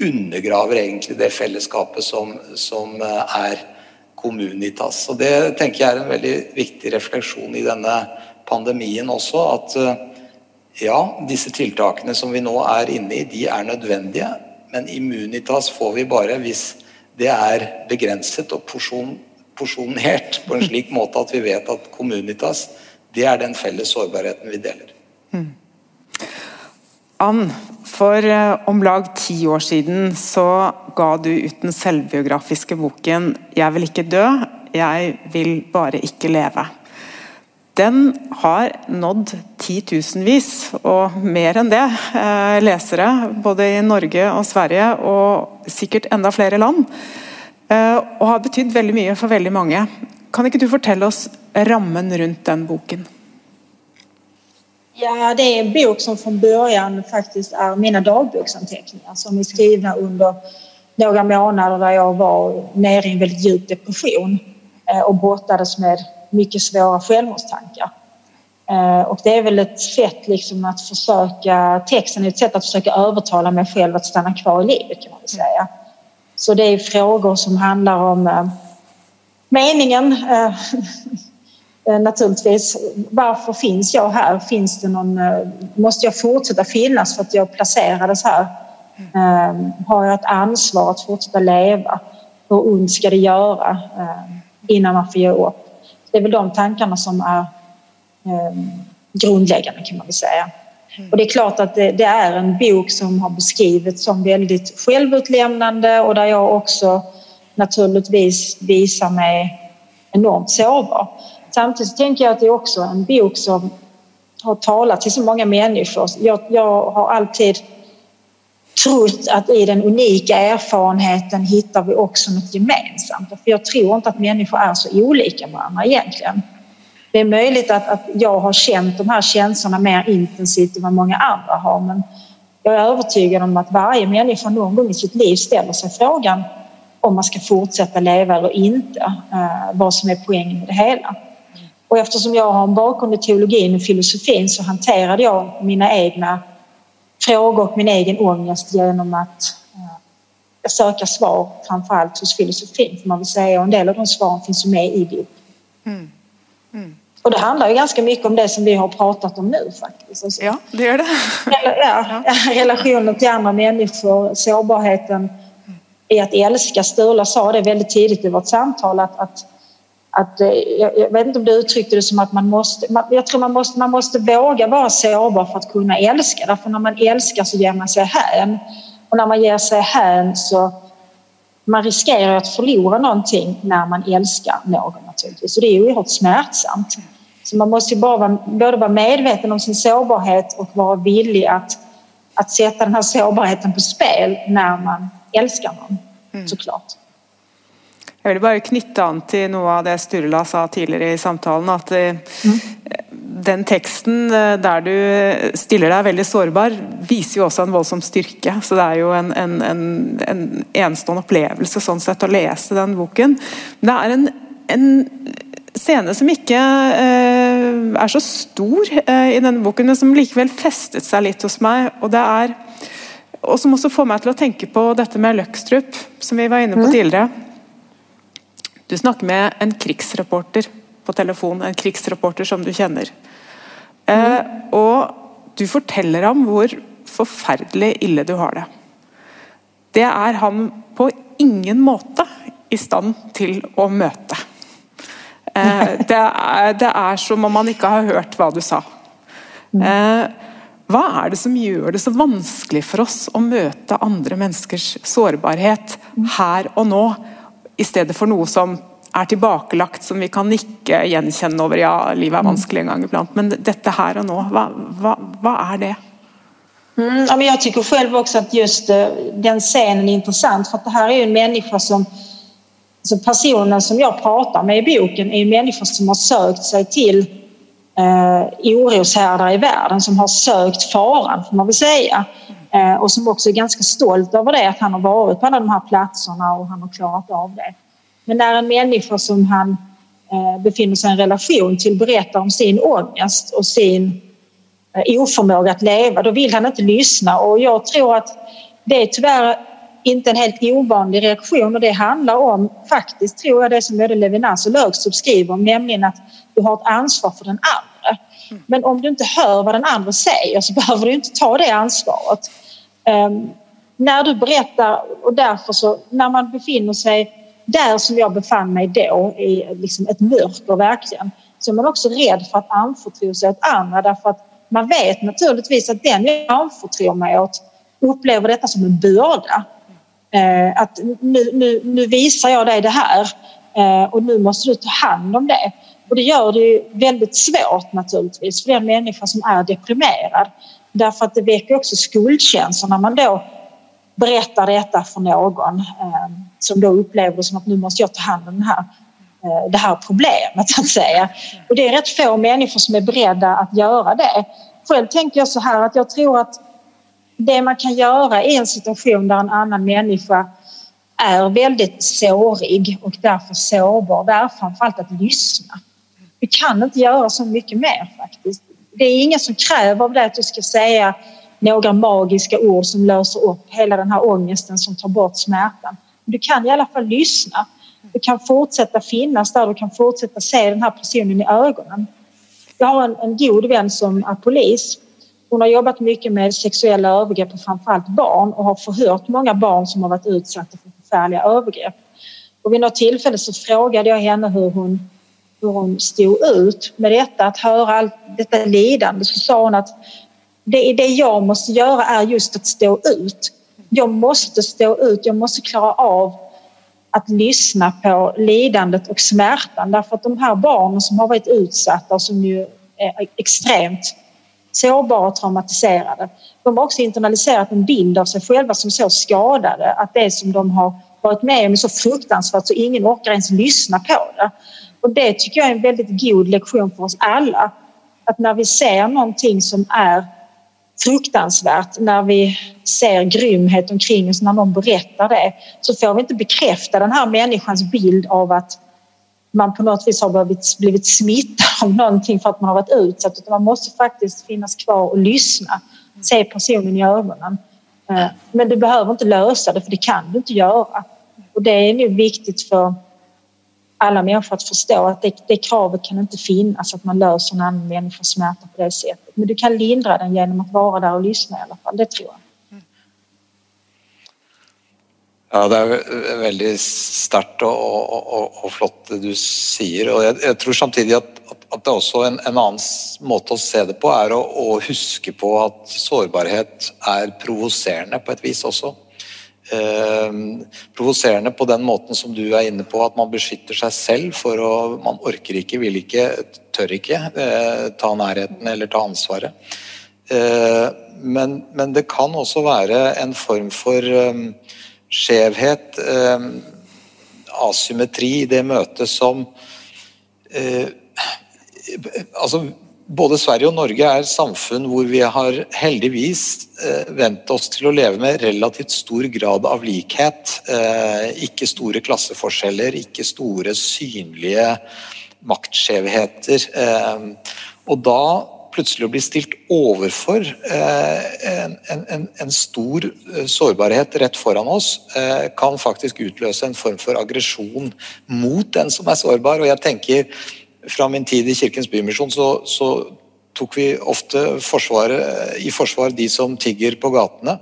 undergraver egentlig det fellesskapet som, som eh, er Communitas. Og Det tenker jeg er en veldig viktig refleksjon i denne pandemien også. At eh, ja, disse tiltakene som vi nå er inne i, de er nødvendige. Men immunitas får vi bare hvis det er begrenset og porsjon, porsjonert på en slik måte at vi vet at Communitas det er den felles sårbarheten vi deler. Mm. Ann, for eh, om lag ti år siden så ga du ut den selvbiografiske boken 'Jeg vil ikke dø, jeg vil bare ikke leve'. Den har nådd titusenvis, og mer enn det, eh, lesere både i Norge og Sverige, og sikkert enda flere land. Eh, og har betydd veldig mye for veldig mange. Kan ikke du fortelle oss rammen rundt den boken? Ja, det är en bok som från början faktiskt är mina dagboksanteckningar som är skrivna under några månader där jag var nere i en väldigt djup depression eh, och brottades med mycket svåra självmordstankar. Eh, och det är väl ett sätt liksom att försöka, texten är ett sätt att försöka övertala mig själv att stanna kvar i livet kan man väl säga. Så det är frågor som handlar om eh, meningen eh, eh, naturligtvis. Varför finns jag här? Finns det någon, måste jag fortsätta finnas för att jag placerades här? Har jag ett ansvar att fortsätta leva? Hur ont ska det göra innan man får ge upp? Det är väl de tankarna som är grundläggande kan man väl säga. Och det är klart att det, det, är en bok som har beskrivits som väldigt självutlämnande och där jag också naturligtvis visar mig enormt sårbar. Samtidigt tänker jag att det är också en bok som har talat till så många människor. Jag, jag har alltid trott att i den unika erfarenheten hittar vi också något gemensamt. För jag tror inte att människor är så olika varandra egentligen. Det är möjligt att, att jag har känt de här känslorna mer intensivt än vad många andra har men jag är övertygad om att varje människa någon gång i sitt liv ställer sig frågan om man ska fortsätta leva eller inte, eh, vad som är poängen med det hela. Och eftersom jag har en bakgrund i teologin och filosofin så hanterade jag mina egna frågor och min egen ångest genom att eh, söka svar framförallt hos filosofin får man väl säga och en del av de svaren finns med i boken. Mm. Mm. Och det handlar ju ganska mycket om det som vi har pratat om nu faktiskt. Alltså, ja, det gör det. Ja, ja. Relationen till andra människor, sårbarheten i att älska. Sturla sa det väldigt tidigt i vårt samtal att, att, att eh, jag vet inte om du uttryckte det som att man måste, man, jag tror man måste, man måste våga vara sårbar för att kunna älska. Därför när man älskar så ger man sig hän. Och när man ger sig hän så man riskerar att förlora någonting när man älskar någon naturligtvis. Och det är oerhört smärtsamt. Så man måste bara vara, både vara medveten om sin sårbarhet och vara villig att, att sätta den här sårbarheten på spel när man älskar någon, mm. såklart. Jeg vil bare knytte an til noe av det Sturla sa tidligere i samtalen. At mm. den teksten eh, der du stiller deg veldig sårbar, viser jo også en voldsom styrke. Så det er jo en, en, en, en enestående opplevelse sånn sett å lese den boken. Det er en, en scene som ikke eh, er så stor eh, i denne boken, men som likevel festet seg litt hos meg. og det er og som også får meg til å tenke på dette med Løkstrup, som vi var inne på mm. tidligere. Du snakker med en krigsreporter på telefon, en krigsreporter som du kjenner. Mm. Eh, og du forteller ham hvor forferdelig ille du har det. Det er han på ingen måte i stand til å møte. Eh, det, er, det, er, som om han ikke har hørt hva du sa. Mm. Eh, hva er det som gjør det så vanskelig for oss å møte andre menneskers sårbarhet her og nå, stedet for noe som er tilbakelagt, som vi kan nikke gjenkjenne over ja, livet er vanskelig en gang iblant, men dette här och nu, hva, hva, hva är det? Mm, ja, men jag tycker själv också att just eh, den scenen är intressant för att det här är ju en människa som alltså personen som jag pratar med i boken är ju människor som har sökt sig till eh, oroshärdar i världen som har sökt faran, får man väl säga. Eh, och som också är ganska stolt över det, att han har varit på alla de här platserna och han har klarat av det. Men när en människa som han eh, befinner sig i en relation till berättar om sin ångest och sin eh, oförmåga att leva, då vill han inte lyssna. Och jag tror att det är tyvärr inte en helt ovanlig reaktion och det handlar om faktiskt, tror jag, det som både Levinas och Lögstrup skriver om, nämligen att du har ett ansvar för den andra. Men om du inte hör vad den andra säger så behöver du inte ta det ansvaret. Um, när du berättar och därför så när man befinner sig där som jag befann mig då i liksom ett mörker verkligen så är man också rädd för att anförtro sig åt andra därför att man vet naturligtvis att den jag anförtror mig åt upplever detta som en börda. Eh, att nu, nu, nu visar jag dig det här eh, och nu måste du ta hand om det. Och det gör det väldigt svårt naturligtvis för den människa som är deprimerad. Därför att det väcker också skuldkänslor när man då berättar detta för någon eh, som då upplever det som att nu måste jag ta hand om den här, eh, det här problemet. Så att säga. Och det är rätt få människor som är beredda att göra det. Själv tänker jag så här att jag tror att det man kan göra i en situation där en annan människa är väldigt sårig och därför sårbar, det är framförallt att lyssna. Vi kan inte göra så mycket mer faktiskt. Det är ingen som kräver av dig att du ska säga några magiska ord som löser upp hela den här ångesten som tar bort smärtan. Du kan i alla fall lyssna. Du kan fortsätta finnas där, du kan fortsätta se den här personen i ögonen. Jag har en, en god vän som är polis. Hon har jobbat mycket med sexuella övergrepp på framförallt barn och har förhört många barn som har varit utsatta för förfärliga övergrepp. Och vid något tillfälle så frågade jag henne hur hon hur hon stod ut med detta, att höra allt detta lidande så sa hon att det, det jag måste göra är just att stå ut. Jag måste stå ut, jag måste klara av att lyssna på lidandet och smärtan därför att de här barnen som har varit utsatta och som ju är extremt sårbara och traumatiserade. De har också internaliserat en bild av sig själva som så skadade att det som de har varit med om är så fruktansvärt så ingen orkar ens lyssna på det. Och det tycker jag är en väldigt god lektion för oss alla. Att när vi ser någonting som är fruktansvärt, när vi ser grymhet omkring oss, när någon berättar det, så får vi inte bekräfta den här människans bild av att man på något vis har blivit, blivit smittad av någonting för att man har varit utsatt, utan man måste faktiskt finnas kvar och lyssna, se personen i ögonen. Eh, men du behöver inte lösa det, för det kan du inte göra. Och det är nu viktigt för alla människor att förstå att det, det kravet kan inte finnas att man löser en annan människas smärta på det sättet. Men du kan lindra den genom att vara där och lyssna i alla fall, det tror jag. Ja, det är väldigt starkt och, och, och, flott det du säger. Och jag, jag tror samtidigt att, att, det också en, en annan måte att se det på är att, att huska på att sårbarhet är provocerande på ett vis också. Provocerande provoserende på den måten som du er inne på, at man beskytter seg selv for å Man orker ikke, vil ikke, tør ikke eh, ta nærheten eller ta ansvaret. Eh, men, men, det kan også være en form for um, skjevhet. Ehm, asymmetri i det møtet som eh, Altså, både Sverige og Norge er samfunn hvor vi har heldigvis eh, vent oss til å leve med relativt stor grad av likhet. Eh, ikke store klasseforskjeller, ikke store synlige maktskjevheter. Eh, og da plutselig å bli stilt overfor eh, en, en, en, stor eh, sårbarhet rett foran oss, eh, kan faktisk utløse en form for aggresjon mot den som er sårbar. Og jeg tenker fra min tid i Kirkens Bymisjon så, så tok vi ofte eh, i forsvar de som tigger på gatene.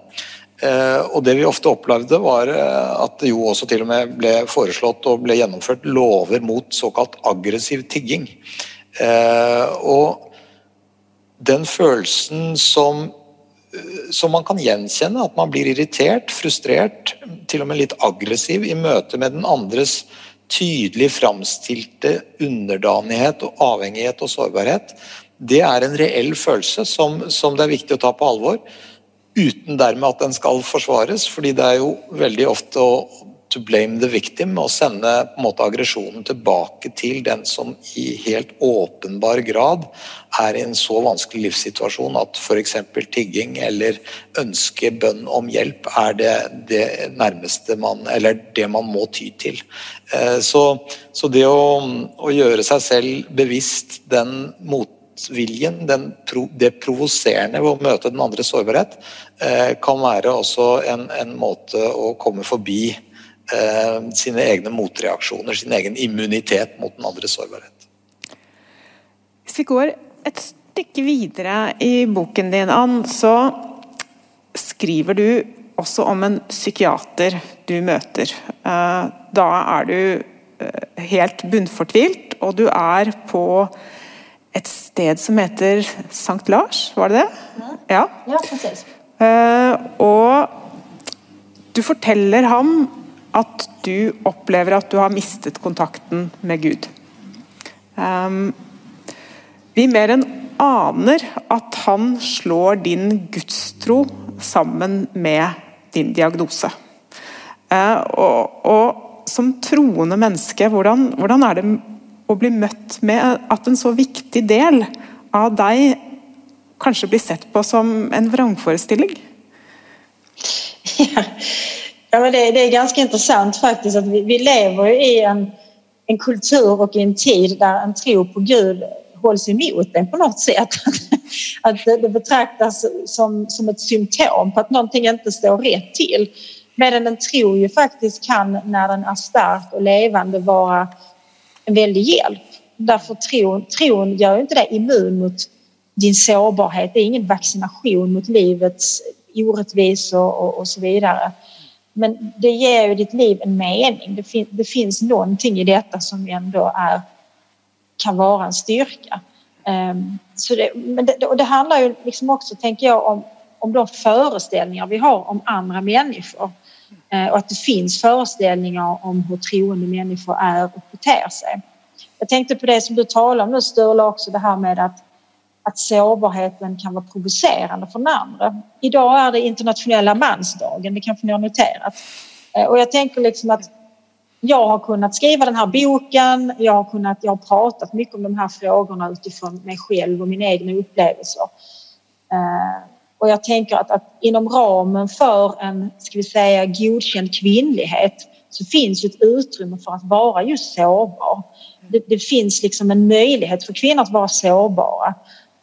Eh, og det vi ofte opplevde, var eh, at det jo også til og med ble foreslått og ble gjennomført lover mot såkalt aggressiv tigging. og den følelsen som, som man kan gjenkjenne, at man blir irritert, frustrert, til og med litt aggressiv i møte med den andres tydelig framstilte underdanighet og avhengighet og sårbarhet, det er en reell følelse som, som, det er viktig å ta på alvor. Uten dermed at den skal forsvares, fordi det er jo veldig ofte å to blame the victim og sende på en måte aggresjonen tilbake til den som i helt åpenbar grad er i en så vanskelig livssituasjon at f.eks. tigging eller ønske bønn om hjelp er det, det, nærmeste man Eller det man må ty til. Eh, så, så det å, å, gjøre seg selv bevisst den motviljen, den, det provoserende ved å møte den andres sårbarhet, eh, kan være også en, en måte å komme forbi eh, sine egne motreaksjoner, sin egen immunitet mot den andres sårbarhet. Hvis vi går et stykke videre i boken din, Ann, så skriver du også om en psykiater du møter. Eh, da er du eh, helt bunnfortvilt, og du er på et sted som heter Sankt Lars, var det det? Ja, ja. Eh, og du forteller ham at du opplever at du har mistet kontakten med Gud. Um, vi mer enn aner at han slår din gudstro sammen med din diagnose. Uh, og, og, som troende hvordan, hvordan er det å bli møtt med at en så viktig del av deg kanskje blir sett på som en vrangforestilling? Ja. Ja, men det, det, är ganska intressant faktiskt att vi, vi lever i en, en kultur och i en tid där en tro på Gud hålls emot en på något sätt. Att det betraktas som, som ett symptom på att någonting inte står rätt till. Medan en tro ju faktiskt kan, när den är stark och levande, vara en väldig hjälp. Därför tron, tron gör inte dig immun mot din sårbarhet. Det är ingen vaccination mot livets orättvisor och, och så vidare. Men det ger ju ditt liv en mening. Det, fin det finns någonting i detta som ändå är, kan vara en styrka. Um, så det, men det, och det handlar ju liksom också, tänker jag, om, om de föreställningar vi har om andra människor. Uh, och att det finns föreställningar om hur troende människor är och beter sig. Jag tänkte på det som du talade om nu Sturla också, det här med att att sårbarheten kan vara provocerande för den andra. Idag är det internationella mansdagen, det kanske ni har noterat. Eh, och jag tänker liksom att jag har kunnat skriva den här boken, jag har, kunnat, jag har pratat mycket om de här frågorna utifrån mig själv och mina egna upplevelser. Eh, och jag tänker att, att inom ramen för en, ska vi säga, godkänd kvinnlighet så finns ju ett utrymme för att vara just sårbar. Det, det finns liksom en möjlighet för kvinnor att vara sårbara.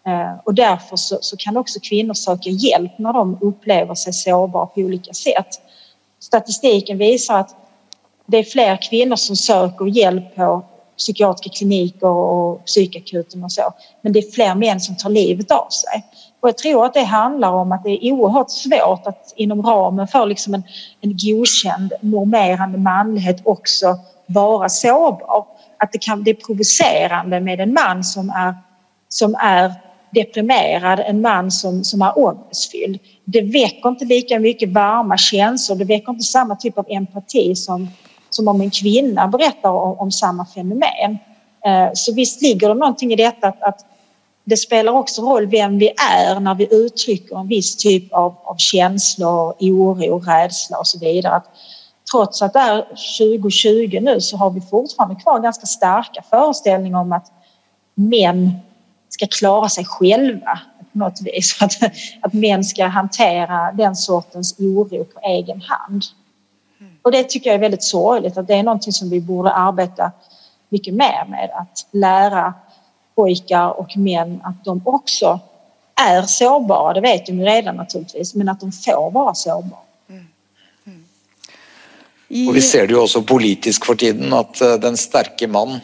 Eh, och därför så, så, kan också kvinnor söka hjälp när de upplever sig sårbara på olika sätt. Statistiken visar att det är fler kvinnor som söker hjälp på psykiatriska kliniker och psykakuten och så. Men det är fler män som tar livet av sig. Och jag tror att det handlar om att det är oerhört svårt att inom ramen för liksom en, en godkänd normerande manlighet också vara sårbar. Att det, kan, det är provocerande med en man som är, som är deprimerad, en man som, som är ångestfylld. Det väcker inte lika mycket varma känslor, det väcker inte samma typ av empati som, som om en kvinna berättar om, om samma fenomen. Eh, så visst ligger det någonting i detta att, att, det spelar också roll vem vi är när vi uttrycker en viss typ av, av känslor, oro, rädsla och så vidare. Att, trots att det är 2020 nu så har vi fortfarande kvar ganska starka föreställningar om att män ska klara sig själva på något vis. Att, att män ska hantera den sortens oro på egen hand. Och det tycker jag är väldigt sorgligt att det är någonting som vi borde arbeta mycket mer med. Att lära pojkar och män att de också är sårbara, det vet de ju redan naturligtvis, men att de får vara sårbara. Och vi ser det ju också politiskt för tiden, att eh, den starke mannen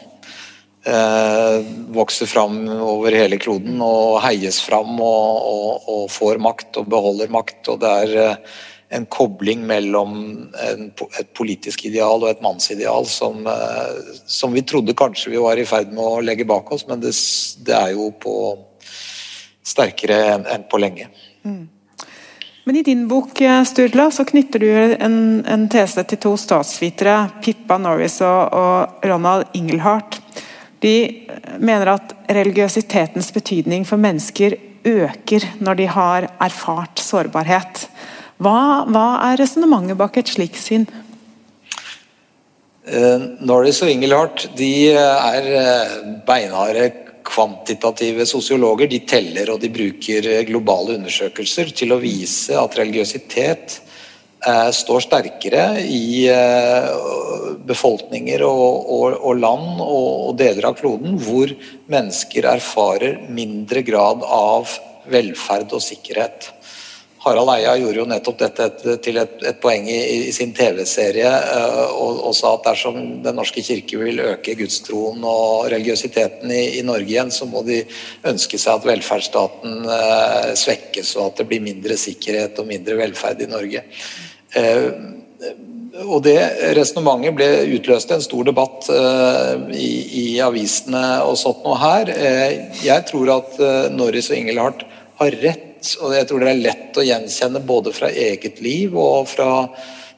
eh, vokser fram over hele kloden og heies fram og, og, og, får makt og beholder makt. Og det er eh, en kobling mellom en, et politisk ideal og et mannsideal som, eh, som, vi trodde kanskje vi var i ferd med å legge bak oss, men det, det er jo på sterkere enn en på lenge. Mm. Men i din bok eh, Sturla, så knytter du en, en tese til to statsvitere, Pippa Norris og, og Ronald Ingelhardt. De mener at religiøsitetens betydning for mennesker øker når de har erfart sårbarhet. Hva, hva er resonnementet bak et slikt syn? Uh, Norris og Ingelhardt de eh, er uh, beinharde kvantitative sosiologer de teller og de bruker eh, globale undersøkelser til å vise at religiøsitet Eh, står sterkere i eh, befolkninger og, og, og land og, og, deler av kloden hvor mennesker erfarer mindre grad av velferd og sikkerhet. Harald Eia gjorde jo nettopp dette til et, et poeng i, i sin TV-serie eh, og, og, sa at dersom Den norske kirke vil øke gudstroen og religiøsiteten i, i, Norge igjen, så må de ønske seg at velferdsstaten uh, svekkes og at det blir mindre sikkerhet og mindre velferd i Norge. Uh, og det Resonnementet ble utløst en stor debatt eh, i, i, avisene og sånt noe her. Eh, jeg tror at Norris og Ingelhardt har rett og jeg tror det er lett å gjenkjenne både fra eget liv og fra,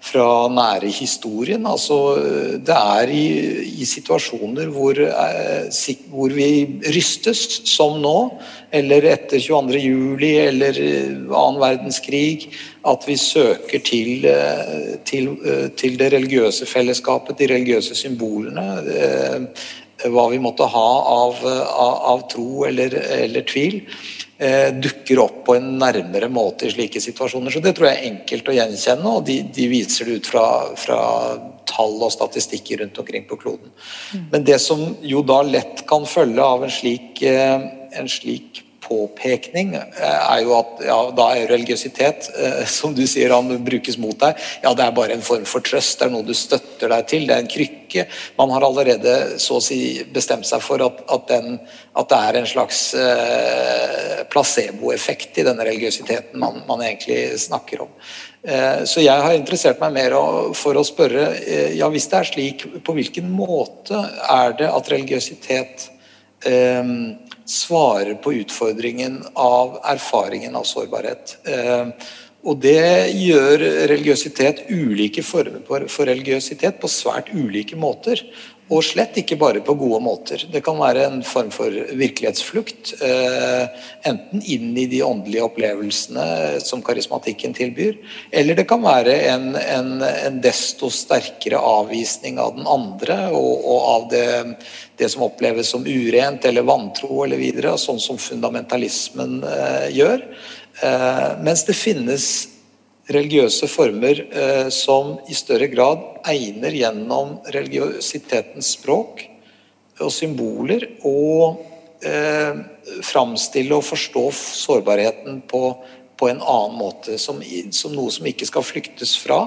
fra nære historien. Altså, det er i, i situasjoner hvor, eh, hvor, vi rystes, som nå, eller etter 22.07. eller eh, annen verdenskrig, at vi søker til, eh, til, eh, til, det religiøse fellesskapet, de religiøse symbolene. Eh, hva vi måtte ha av, av, av tro eller, eller tvil. Eh, dukker opp på en nærmere måte i slike situasjoner. Så Det tror jeg er enkelt å gjenkjenne, og de, de viser det ut fra, fra, tall og statistikker rundt omkring på kloden. Mm. Men det som jo da lett kan følge av en slik, eh, en slik påpekning eh, er jo at ja, da er religiøsitet, eh, som du sier han brukes mot deg, ja det er bare en form for trøst, det er noe du støtter deg til, det er en krykke. Man har allerede så å si bestemt seg for at, at, den, at det er en slags eh, placeboeffekt i denne religiøsiteten man, man, egentlig snakker om. Eh, så jeg har interessert meg mer for å spørre ja hvis det er slik, på hvilken måte er det at religiøsitet eh, svarer på utfordringen av erfaringen av sårbarhet. Eh, og det gjør religiøsitet ulike former for religiøsitet på svært ulike måter. Og slett ikke bare på gode måter. Det kan være en form for virkelighetsflukt. Eh, enten inn i de åndelige opplevelsene som karismatikken tilbyr, eller det kan være en, en, en desto sterkere avvisning av den andre og, og av det, det, som oppleves som urent eller vantro eller videre, sånn som fundamentalismen eh, gjør. Eh, mens det finnes religiøse former eh, som i større grad egner gjennom religiøsitetens språk og symboler å eh, framstille og forstå sårbarheten på, på en annen måte. Som, som, noe som ikke skal flyktes fra,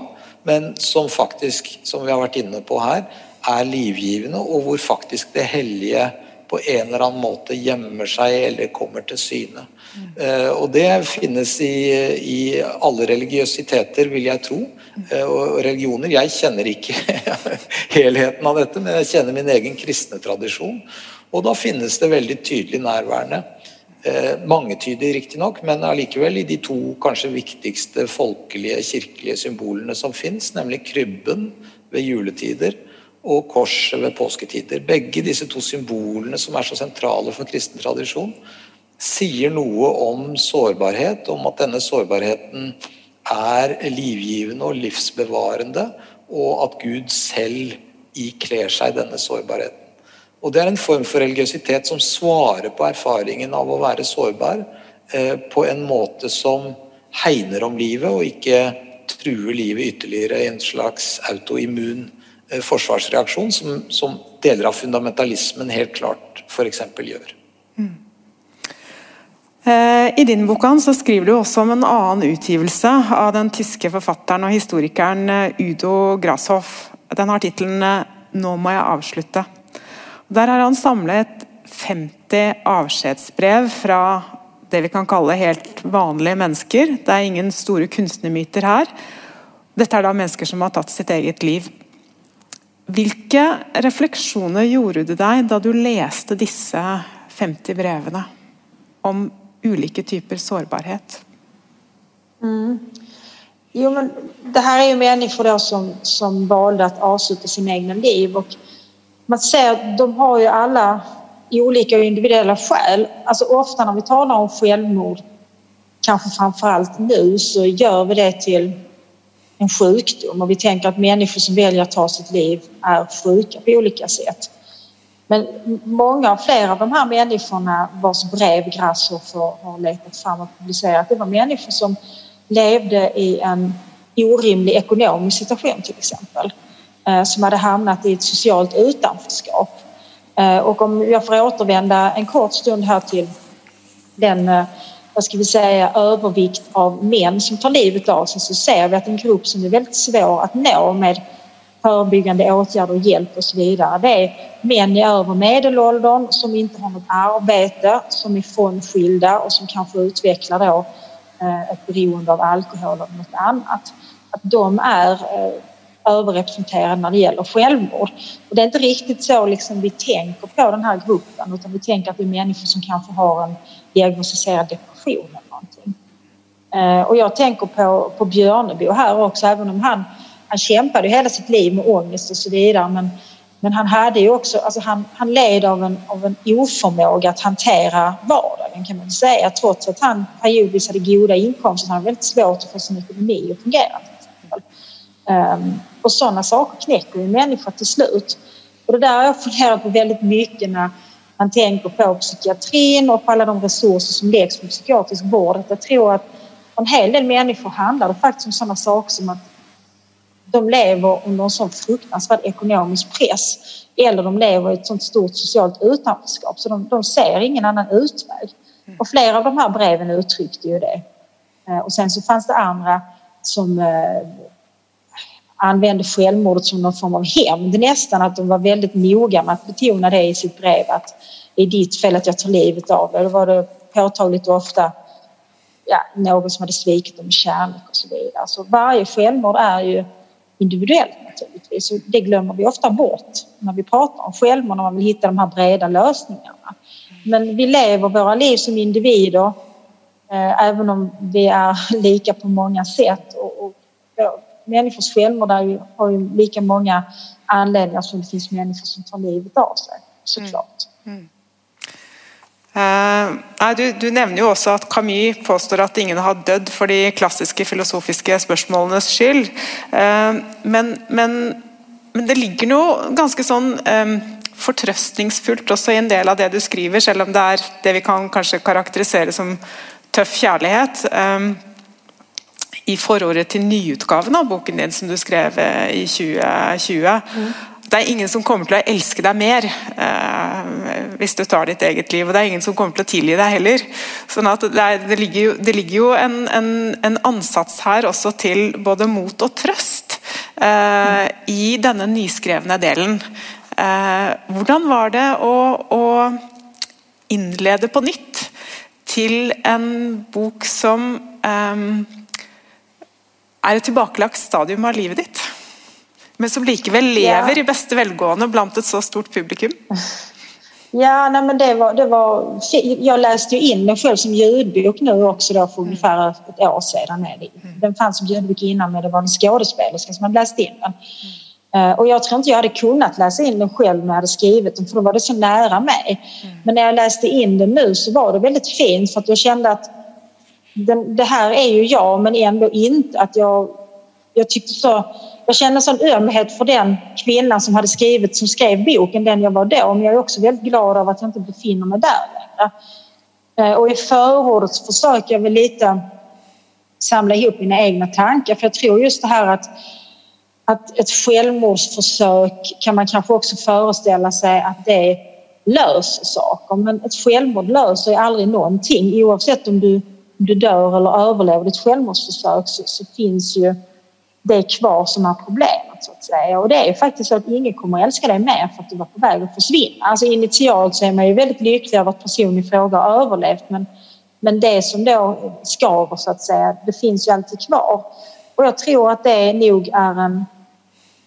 men som faktisk, som vi har vært inne på her, er livgivende, og hvor faktisk det hellige på en eller annen måte gjemmer seg eller kommer til syne. Uh, og det finnes i, i, alle religiøsiteter, vil jeg tro. Uh, og religioner. Jeg kjenner ikke helheten av dette, men jeg kjenner min egen kristne tradisjon. Og da finnes det veldig tydelig nærværende. Uh, mangetydig riktignok, men allikevel i de to kanskje viktigste folkelige, kirkelige symbolene som fins, nemlig krybben ved juletider og korset ved påsketider. Begge disse to symbolene som er så sentrale for kristen tradisjon, sier noe om sårbarhet, om at denne sårbarheten er livgivende og livsbevarende, og at Gud selv ikler seg denne sårbarheten. Og Det er en form for religiøsitet som svarer på erfaringen av å være sårbar eh, på en måte som hegner om livet, og ikke truer livet ytterligere i en slags autoimmun eh, forsvarsreaksjon, som, som, deler av fundamentalismen helt klart f.eks. gjør. Mm. Eh, I din bok så skriver du også om en annen utgivelse av den tyske forfatteren og historikeren eh, Udo Grashoff. Den har tittelen eh, 'Nå må jeg avslutte'. Der har han samlet 50 avskjedsbrev fra det vi kan kalle helt vanlige mennesker. Det er ingen store kunstnermyter her. Dette er da mennesker som har tatt sitt eget liv. Hvilke refleksjoner gjorde du deg da du leste disse 50 brevene om Olika typer sårbarhet? Mm. Jo, men det här är ju människor som, som valde att avsluta sina egna liv och man ser att de har ju alla olika individuella skäl. Alltså ofta när vi talar om självmord, kanske framför allt nu, så gör vi det till en sjukdom och vi tänker att människor som väljer att ta sitt liv är sjuka på olika sätt. Men många av av de här människorna vars brev Grasshoffer har letat fram och publicerat, det var människor som levde i en orimlig ekonomisk situation till exempel. Eh, som hade hamnat i ett socialt utanförskap. Eh, och om jag får återvända en kort stund här till den eh, vad ska vi säga, övervikt av män som tar livet av sig så ser vi att en grupp som är väldigt svår att nå med förebyggande åtgärder och hjälp och så vidare. Det är män i över medelåldern som inte har något arbete, som är frånskilda och som kanske utvecklar då eh, ett beroende av alkohol eller något annat. Att de är eh, överrepresenterade när det gäller självmord. Och det är inte riktigt så liksom vi tänker på den här gruppen utan vi tänker att det är människor som kanske har en diagnostiserad depression eller någonting. Eh, och jag tänker på, på Björnebo här också, även om han, han kämpade hela sitt liv med ångest och så vidare men, men han hade ju också, alltså han, han led av en, av en oförmåga att hantera vardagen kan man säga. Trots att han periodvis hade goda inkomster så hade han väldigt svårt att få sin ekonomi att fungera. Um, och sådana saker knäcker ju människor till slut. Och det där har jag funderat på väldigt mycket när man tänker på psykiatrin och på alla de resurser som läggs på psykiatrisk vård. Jag tror att för en hel del människor handlar det faktiskt om sådana saker som att de lever under en sån fruktansvärd ekonomisk press eller de lever i ett sånt stort socialt utanförskap så de, de ser ingen annan utväg. Och flera av de här breven uttryckte ju det. Eh, och sen så fanns det andra som eh, använde självmordet som någon form av hämnd nästan, att de var väldigt noga med att betona det i sitt brev att det är ditt fel att jag tar livet av dig. Då var det påtagligt ofta ja, någon som hade svikit dem med kärlek och så vidare. Så varje självmord är ju individuellt naturligtvis och det glömmer vi ofta bort när vi pratar om självmord, när man vill hitta de här breda lösningarna. Men vi lever våra liv som individer eh, även om vi är lika på många sätt och, och människors självmord är ju, har ju lika många anledningar som det finns människor som tar livet av sig, såklart. Mm. Mm. Eh, du, du, nevner jo også at Camus påstår at ingen har dødd for de klassiske filosofiske spørsmålenes skyld. Eh, men, men, men, det ligger noe ganske sånn eh, fortrøstningsfullt også i en del av det du skriver, selv om det er det vi kan kanskje karakterisere som tøff kjærlighet. I forordet til nyutgaven av boken din som du skrev i 2020. Mm. Det är ingen som kommer att älska dig deg mer eh, du tar ditt eget liv, Och det är ingen som kommer att å tilgi dig heller. Så att det, är, det, ligger ju det ligger ju en, en, en, ansats här också till både mot och tröst eh, i denna nyskrivna delen. Eh, Hur var det att, att inleda på nytt till en bok som eh, är ett tilbakelagt stadium av livet ditt. Men som likevel lever ja. i bästa välgående bland ett så stort publikum. Ja, nej, men det var, det var, jag läste ju in den själv som ljudbok nu också då för mm. ungefär ett år sedan. Mm. Den fanns som ljudbok innan men det var en skådespelerska som hade läst in den. Mm. Uh, och jag tror inte jag hade kunnat läsa in den själv när jag hade skrivit den för då var det så nära mig. Men när jag läste in den nu så var det väldigt fint för att jag kände att den, det här är ju jag men ändå inte att jag jag tyckte så, jag kände sån ömhet för den kvinnan som hade skrivit, som skrev boken, den jag var då. Men jag är också väldigt glad över att jag inte befinner mig där längre. Eh, och i förordet så försöker jag väl lite samla ihop mina egna tankar. För jag tror just det här att, att ett självmordsförsök kan man kanske också föreställa sig att det löser saker. Men ett självmord löser ju aldrig någonting. Oavsett om du, om du dör eller överlever ditt självmordsförsök så, så finns ju det kvar som är problemet så att säga. Och det är faktiskt så att ingen kommer att älska dig mer för att du var på väg att försvinna. Alltså initialt så är man ju väldigt lycklig över att personen i fråga har överlevt men, men det som då skaver så att säga, det finns ju alltid kvar. Och jag tror att det nog är en,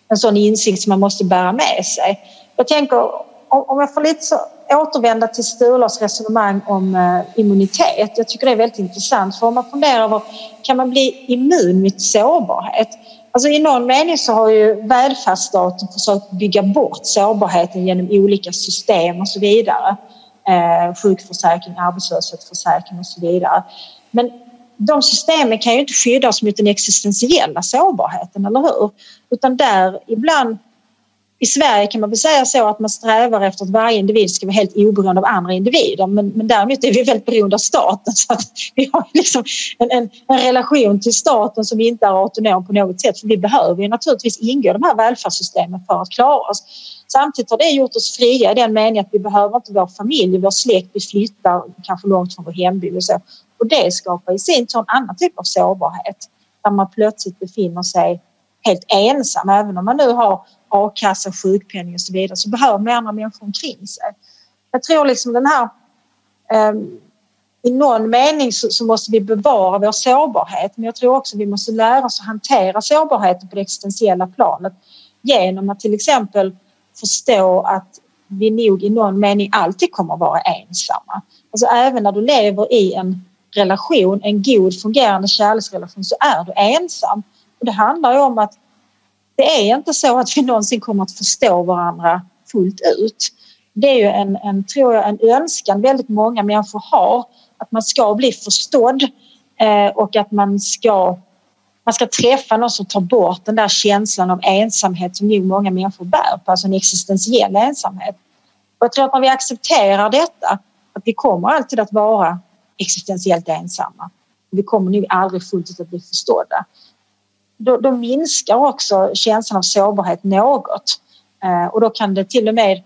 en sån insikt som man måste bära med sig. Jag tänker om jag får lite så, återvända till Sturlas resonemang om eh, immunitet. Jag tycker det är väldigt intressant för om man funderar över kan man bli immun mot sårbarhet? Alltså I någon mening så har ju välfärdsstaten försökt bygga bort sårbarheten genom olika system och så vidare. Eh, sjukförsäkring, arbetslöshetsförsäkring och så vidare. Men de systemen kan ju inte skydda oss mot den existentiella sårbarheten, eller hur? Utan där ibland i Sverige kan man väl säga så att man strävar efter att varje individ ska vara helt oberoende av andra individer men, men däremot är vi väldigt beroende av staten så att vi har liksom en, en, en, relation till staten som inte är autonom på något sätt för vi behöver ju naturligtvis ingå i de här välfärdssystemen för att klara oss. Samtidigt har det gjort oss fria i den meningen att vi behöver inte vår familj, vår släkt, vi flyttar kanske långt från vår hemby och så. Och det skapar i sin tur en annan typ av sårbarhet där man plötsligt befinner sig helt ensam även om man nu har a-kassa, sjukpenning och så vidare så behöver man andra människor omkring sig. Jag tror liksom den här um, i någon mening så, så, måste vi bevara vår sårbarhet men jag tror också vi måste lära oss att hantera sårbarheten på det existentiella planet genom att till exempel förstå att vi nog i någon mening alltid kommer att vara ensamma. Alltså även när du lever i en relation, en god fungerande kärleksrelation så är du ensam. Och det handlar ju om att det är inte så att vi någonsin kommer att förstå varandra fullt ut. Det är ju en, en, tror jag, en önskan väldigt många människor har att man ska bli förstådd eh, och att man ska, man ska träffa någon som tar bort den där känslan av ensamhet som nog många människor bär på, alltså en existentiell ensamhet. Och jag tror att när vi accepterar detta, att vi kommer alltid att vara existentiellt ensamma. Vi kommer nog aldrig fullt ut att bli förstådda då, då minskar också känslan av sårbarhet något. Eh, och då kan det till och med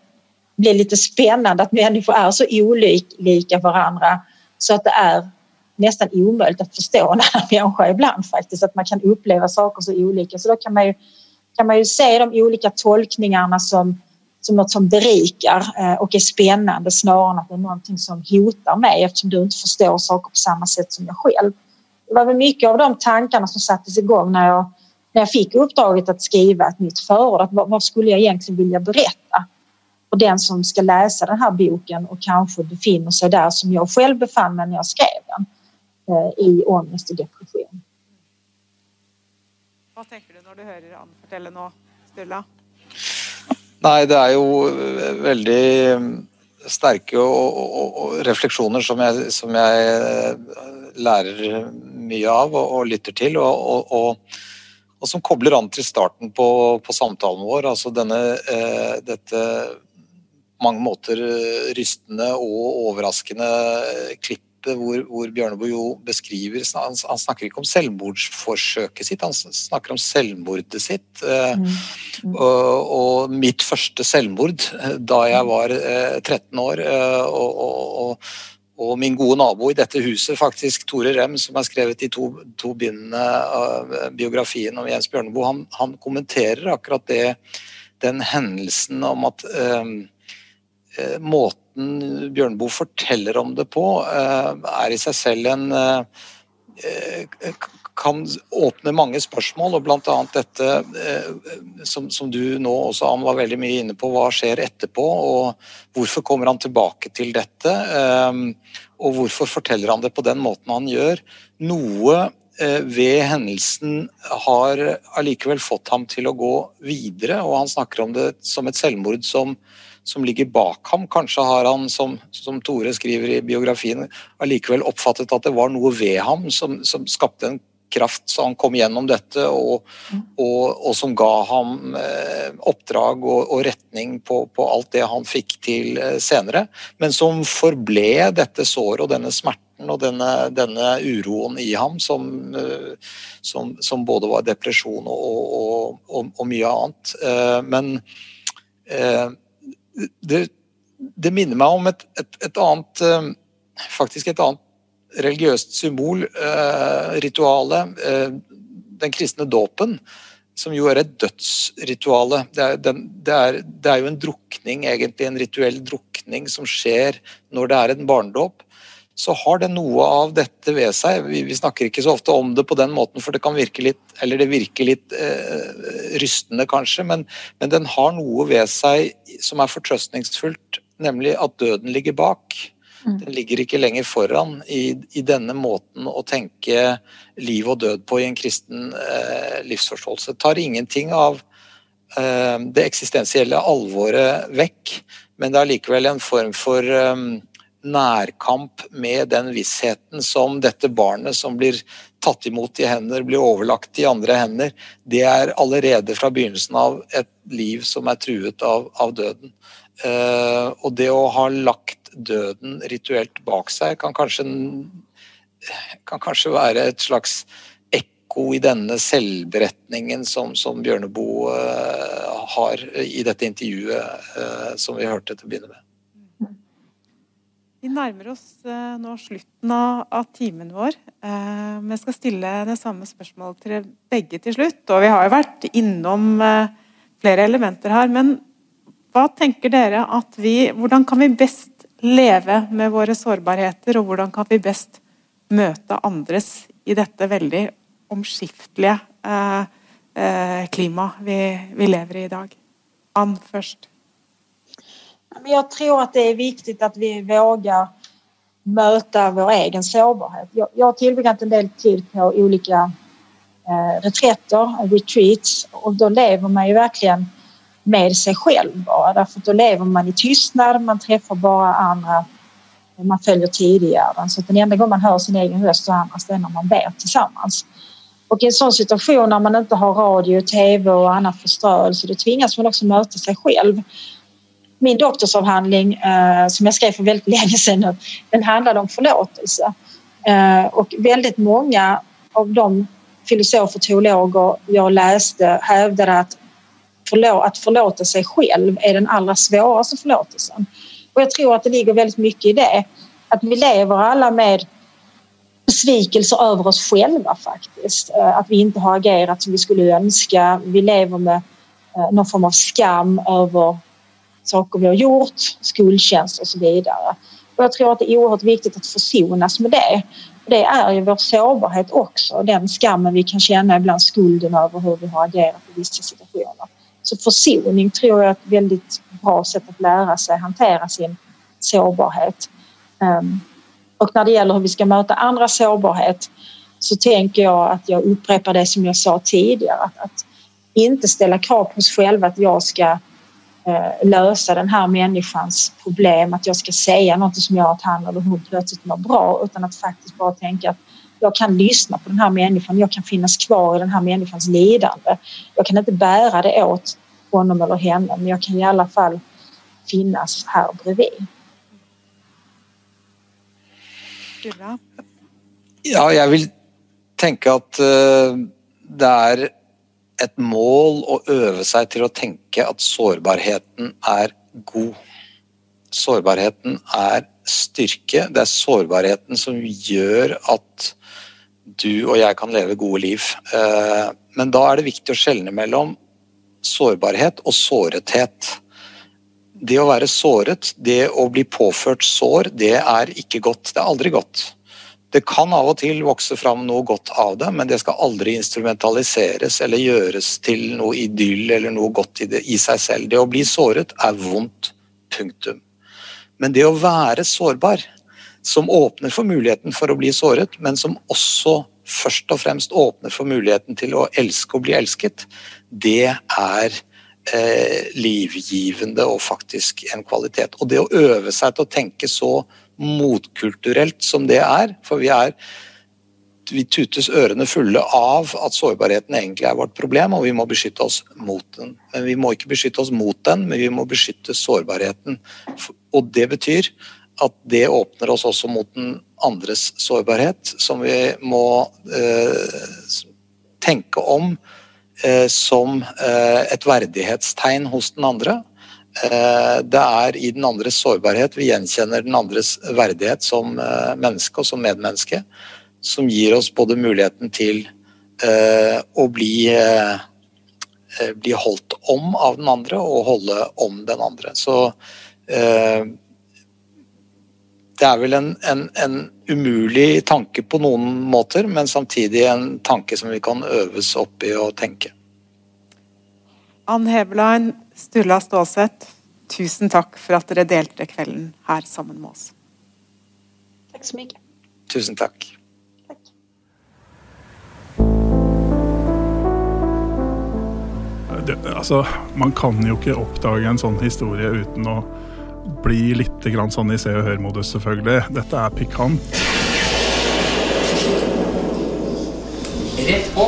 bli lite spännande att människor är så olika varandra så att det är nästan omöjligt att förstå en annan människa ibland faktiskt, att man kan uppleva saker så olika. Så då kan man ju, kan man ju se de olika tolkningarna som, som något som berikar eh, och är spännande snarare än att det är någonting som hotar mig eftersom du inte förstår saker på samma sätt som jag själv det var väl mycket av de tankarna som sattes igång när jag, när jag fick uppdraget att skriva ett nytt förord. Vad, vad skulle jag egentligen vilja berätta? Och den som ska läsa den här boken och kanske befinner sig där som jag själv befann mig när jag skrev den eh, i ångest och depression. Vad tänker du när du hör Ann berätta nu, Sturla? Nej, det är ju väldigt starka och, och, och reflektioner som jag, som jag lærer mye av og, og lytter til. Og, og, og, som kobler an til starten på, på samtalen vår. Altså denne, eh, dette mange måter rystende og overraskende klippet hvor, hvor Bjørneboe jo beskriver han, han, snakker ikke om selvmordsforsøket sitt, han snakker om selvmordet sitt. Eh, mm. Mm. Og, og, mitt første selvmord eh, da jeg var eh, 13 år. Eh, og, og og min gode nabo i dette huset, faktisk Tore Rem, som har skrevet de to, to bindene av eh, biografien om Jens Bjørneboe, han, han, kommenterer akkurat det, den hendelsen om at eh, eh måten Bjørneboe forteller om det på, eh, er i seg selv en eh, eh kan åpne mange spørsmål, og bl.a. dette eh, som, som, du nå også han var veldig mye inne på, hva skjer etterpå? Og hvorfor kommer han tilbake til dette? Eh, og hvorfor forteller han det på den måten han gjør? Noe eh, ved hendelsen har allikevel fått ham til å gå videre, og han snakker om det som et selvmord som som ligger bak ham. Kanskje har han, som, som Tore skriver i biografien, allikevel oppfattet at det var noe ved ham som, som skapte en kraft så han kom gjennom dette, og, og, og som ga ham eh, oppdrag og, og retning på, på, alt det han fikk til eh, senere. Men som forble dette såret og denne smerten og denne, denne uroen i ham, som, eh, som, som, både var depresjon og, og mye annet. Eh, men det, det, minner meg om et, et, et annet faktisk et annet religiøst symbol, eh, ritualet, eh, den kristne dåpen, som jo er et dødsrituale. Det er, det, er, det er, jo en drukning, egentlig en rituell drukning, som skjer når det er en barnedåp. Så har det noe av dette ved seg. Vi, vi, snakker ikke så ofte om det på den måten, for det kan virke litt eller det virker litt eh, rystende, kanskje, men, men den har noe ved seg som er fortrøstningsfullt, nemlig at døden ligger bak. Mm. Den ligger ikke lenger foran i, i, denne måten å tenke liv og død på i en kristen eh, livsforståelse. Tar ingenting av eh, det eksistensielle alvoret vekk, men det er likevel en form for eh, nærkamp med den vissheten som dette barnet som blir tatt imot i hender, blir overlagt i andre hender, det er allerede fra begynnelsen av et liv som er truet av, av døden. Eh, og det å ha lagt døden rituelt bak seg, kan kanskje, kan kanskje være et slags ekko i denne selvberetningen som, som Bjørneboe uh, har i dette intervjuet uh, som vi hørte til å begynne med. Vi nærmer oss eh, nå slutten av, av timen vår. Vi skal stille det samme spørsmålet til begge til slutt. Og vi har jo vært innom flere elementer her. Men hva tenker dere at vi Hvordan kan vi best leve med våre sårbarheter, og hvordan kan vi best møte andres i dette veldig omskiftelige eh, eh, klimaet vi, vi, lever i i dag. Ann først. Jag tror att det är viktigt att vi vågar möta vår egen sårbarhet. Jag, jag har tillbringat en del tid på olika eh, reträtter, retreats och då lever man ju verkligen med sig själv bara. Därför att då lever man i tystnad, man träffar bara andra, man följer tidigare. Så att den enda gången man hör sin egen röst och andras det är när man ber tillsammans. Och i en sån situation när man inte har radio, tv och annan förströelse då tvingas man också möta sig själv. Min doktorsavhandling eh, som jag skrev för väldigt länge sedan nu, den handlade om förlåtelse. Eh, och väldigt många av de filosofer och teologer jag läste hävdade att förlå att förlåta sig själv är den allra svåraste förlåtelsen. Och jag tror att det ligger väldigt mycket i det. Att vi lever alla med besvikelser över oss själva faktiskt. Eh, att vi inte har agerat som vi skulle önska. Vi lever med eh, någon form av skam över saker vi har gjort, skuldkänsla och så vidare. Och jag tror att det är oerhört viktigt att försonas med det. Det är ju vår sårbarhet också, den skammen vi kan känna ibland, skulden över hur vi har agerat i vissa situationer. Så försoning tror jag är ett väldigt bra sätt att lära sig hantera sin sårbarhet. Ehm, och när det gäller hur vi ska möta andra sårbarhet så tänker jag att jag upprepar det som jag sa tidigare. Att, att inte ställa krav på oss själva att jag ska eh, lösa den här människans problem, att jag ska säga något som gör att han eller hon plötsligt mår bra utan att faktiskt bara tänka att jag kan lyssna på den här människan, jag kan finnas kvar i den här människans lidande. Jag kan inte bära det åt honom eller henne, men jag kan i alla fall finnas här bredvid. Ja, jeg vil tenke at uh, det er et mål å øve seg til å tenke at sårbarheten er god. Sårbarheten er styrke. Det er sårbarheten som gjør at du og jeg kan leve gode liv. Eh, men da er det viktig å skjelne mellom sårbarhet og sårethet. Det å være såret, det å bli påført sår, det er ikke godt. Det er aldri godt. Det kan av og til vokse fram noe godt av det, men det skal aldri instrumentaliseres eller gjøres til noe idyll eller noe godt i, det, i seg selv. Det å bli såret er vondt. Punktum. Men det å være sårbar, som åpner for muligheten for å bli såret, men som også først og fremst åpner for muligheten til å elske og bli elsket, det er eh, livgivende og faktisk en kvalitet. Og det å øve seg til å tenke så motkulturelt som det er, for vi er vi tutes ørene fulle av at sårbarheten egentlig er vårt problem, og vi må beskytte oss mot den. Men vi må ikke beskytte oss mot den, men vi må beskytte sårbarheten. Og det betyr at det åpner oss også mot den andres sårbarhet, som vi må eh, tenke om eh, som eh, et verdighetstegn hos den andre. Eh, det er i den andres sårbarhet vi gjenkjenner den andres verdighet som eh, menneske og som medmenneske som gir oss både muligheten til eh, å bli, eh, eh bli holdt om av den andre og holde om den andre. Så eh, det er vel en, en, en, umulig tanke på noen måter, men samtidig en tanke som vi kan øves opp i å tenke. Ann Heveland, Sturla Stålseth, tusen takk for at dere delte kvelden her sammen med oss. Takk så mye. Tusen takk. det, altså, man kan jo ikke oppdage en sånn historie uten å bli litt sånn i Se og Hør-modus, selvfølgelig. Dette er pikant. Rett på!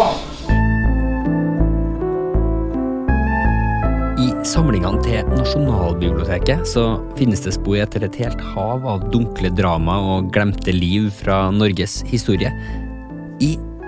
I samlingene til Nasjonalbiblioteket så finnes det spor etter et helt hav av dunkle drama og glemte liv fra Norges historie. I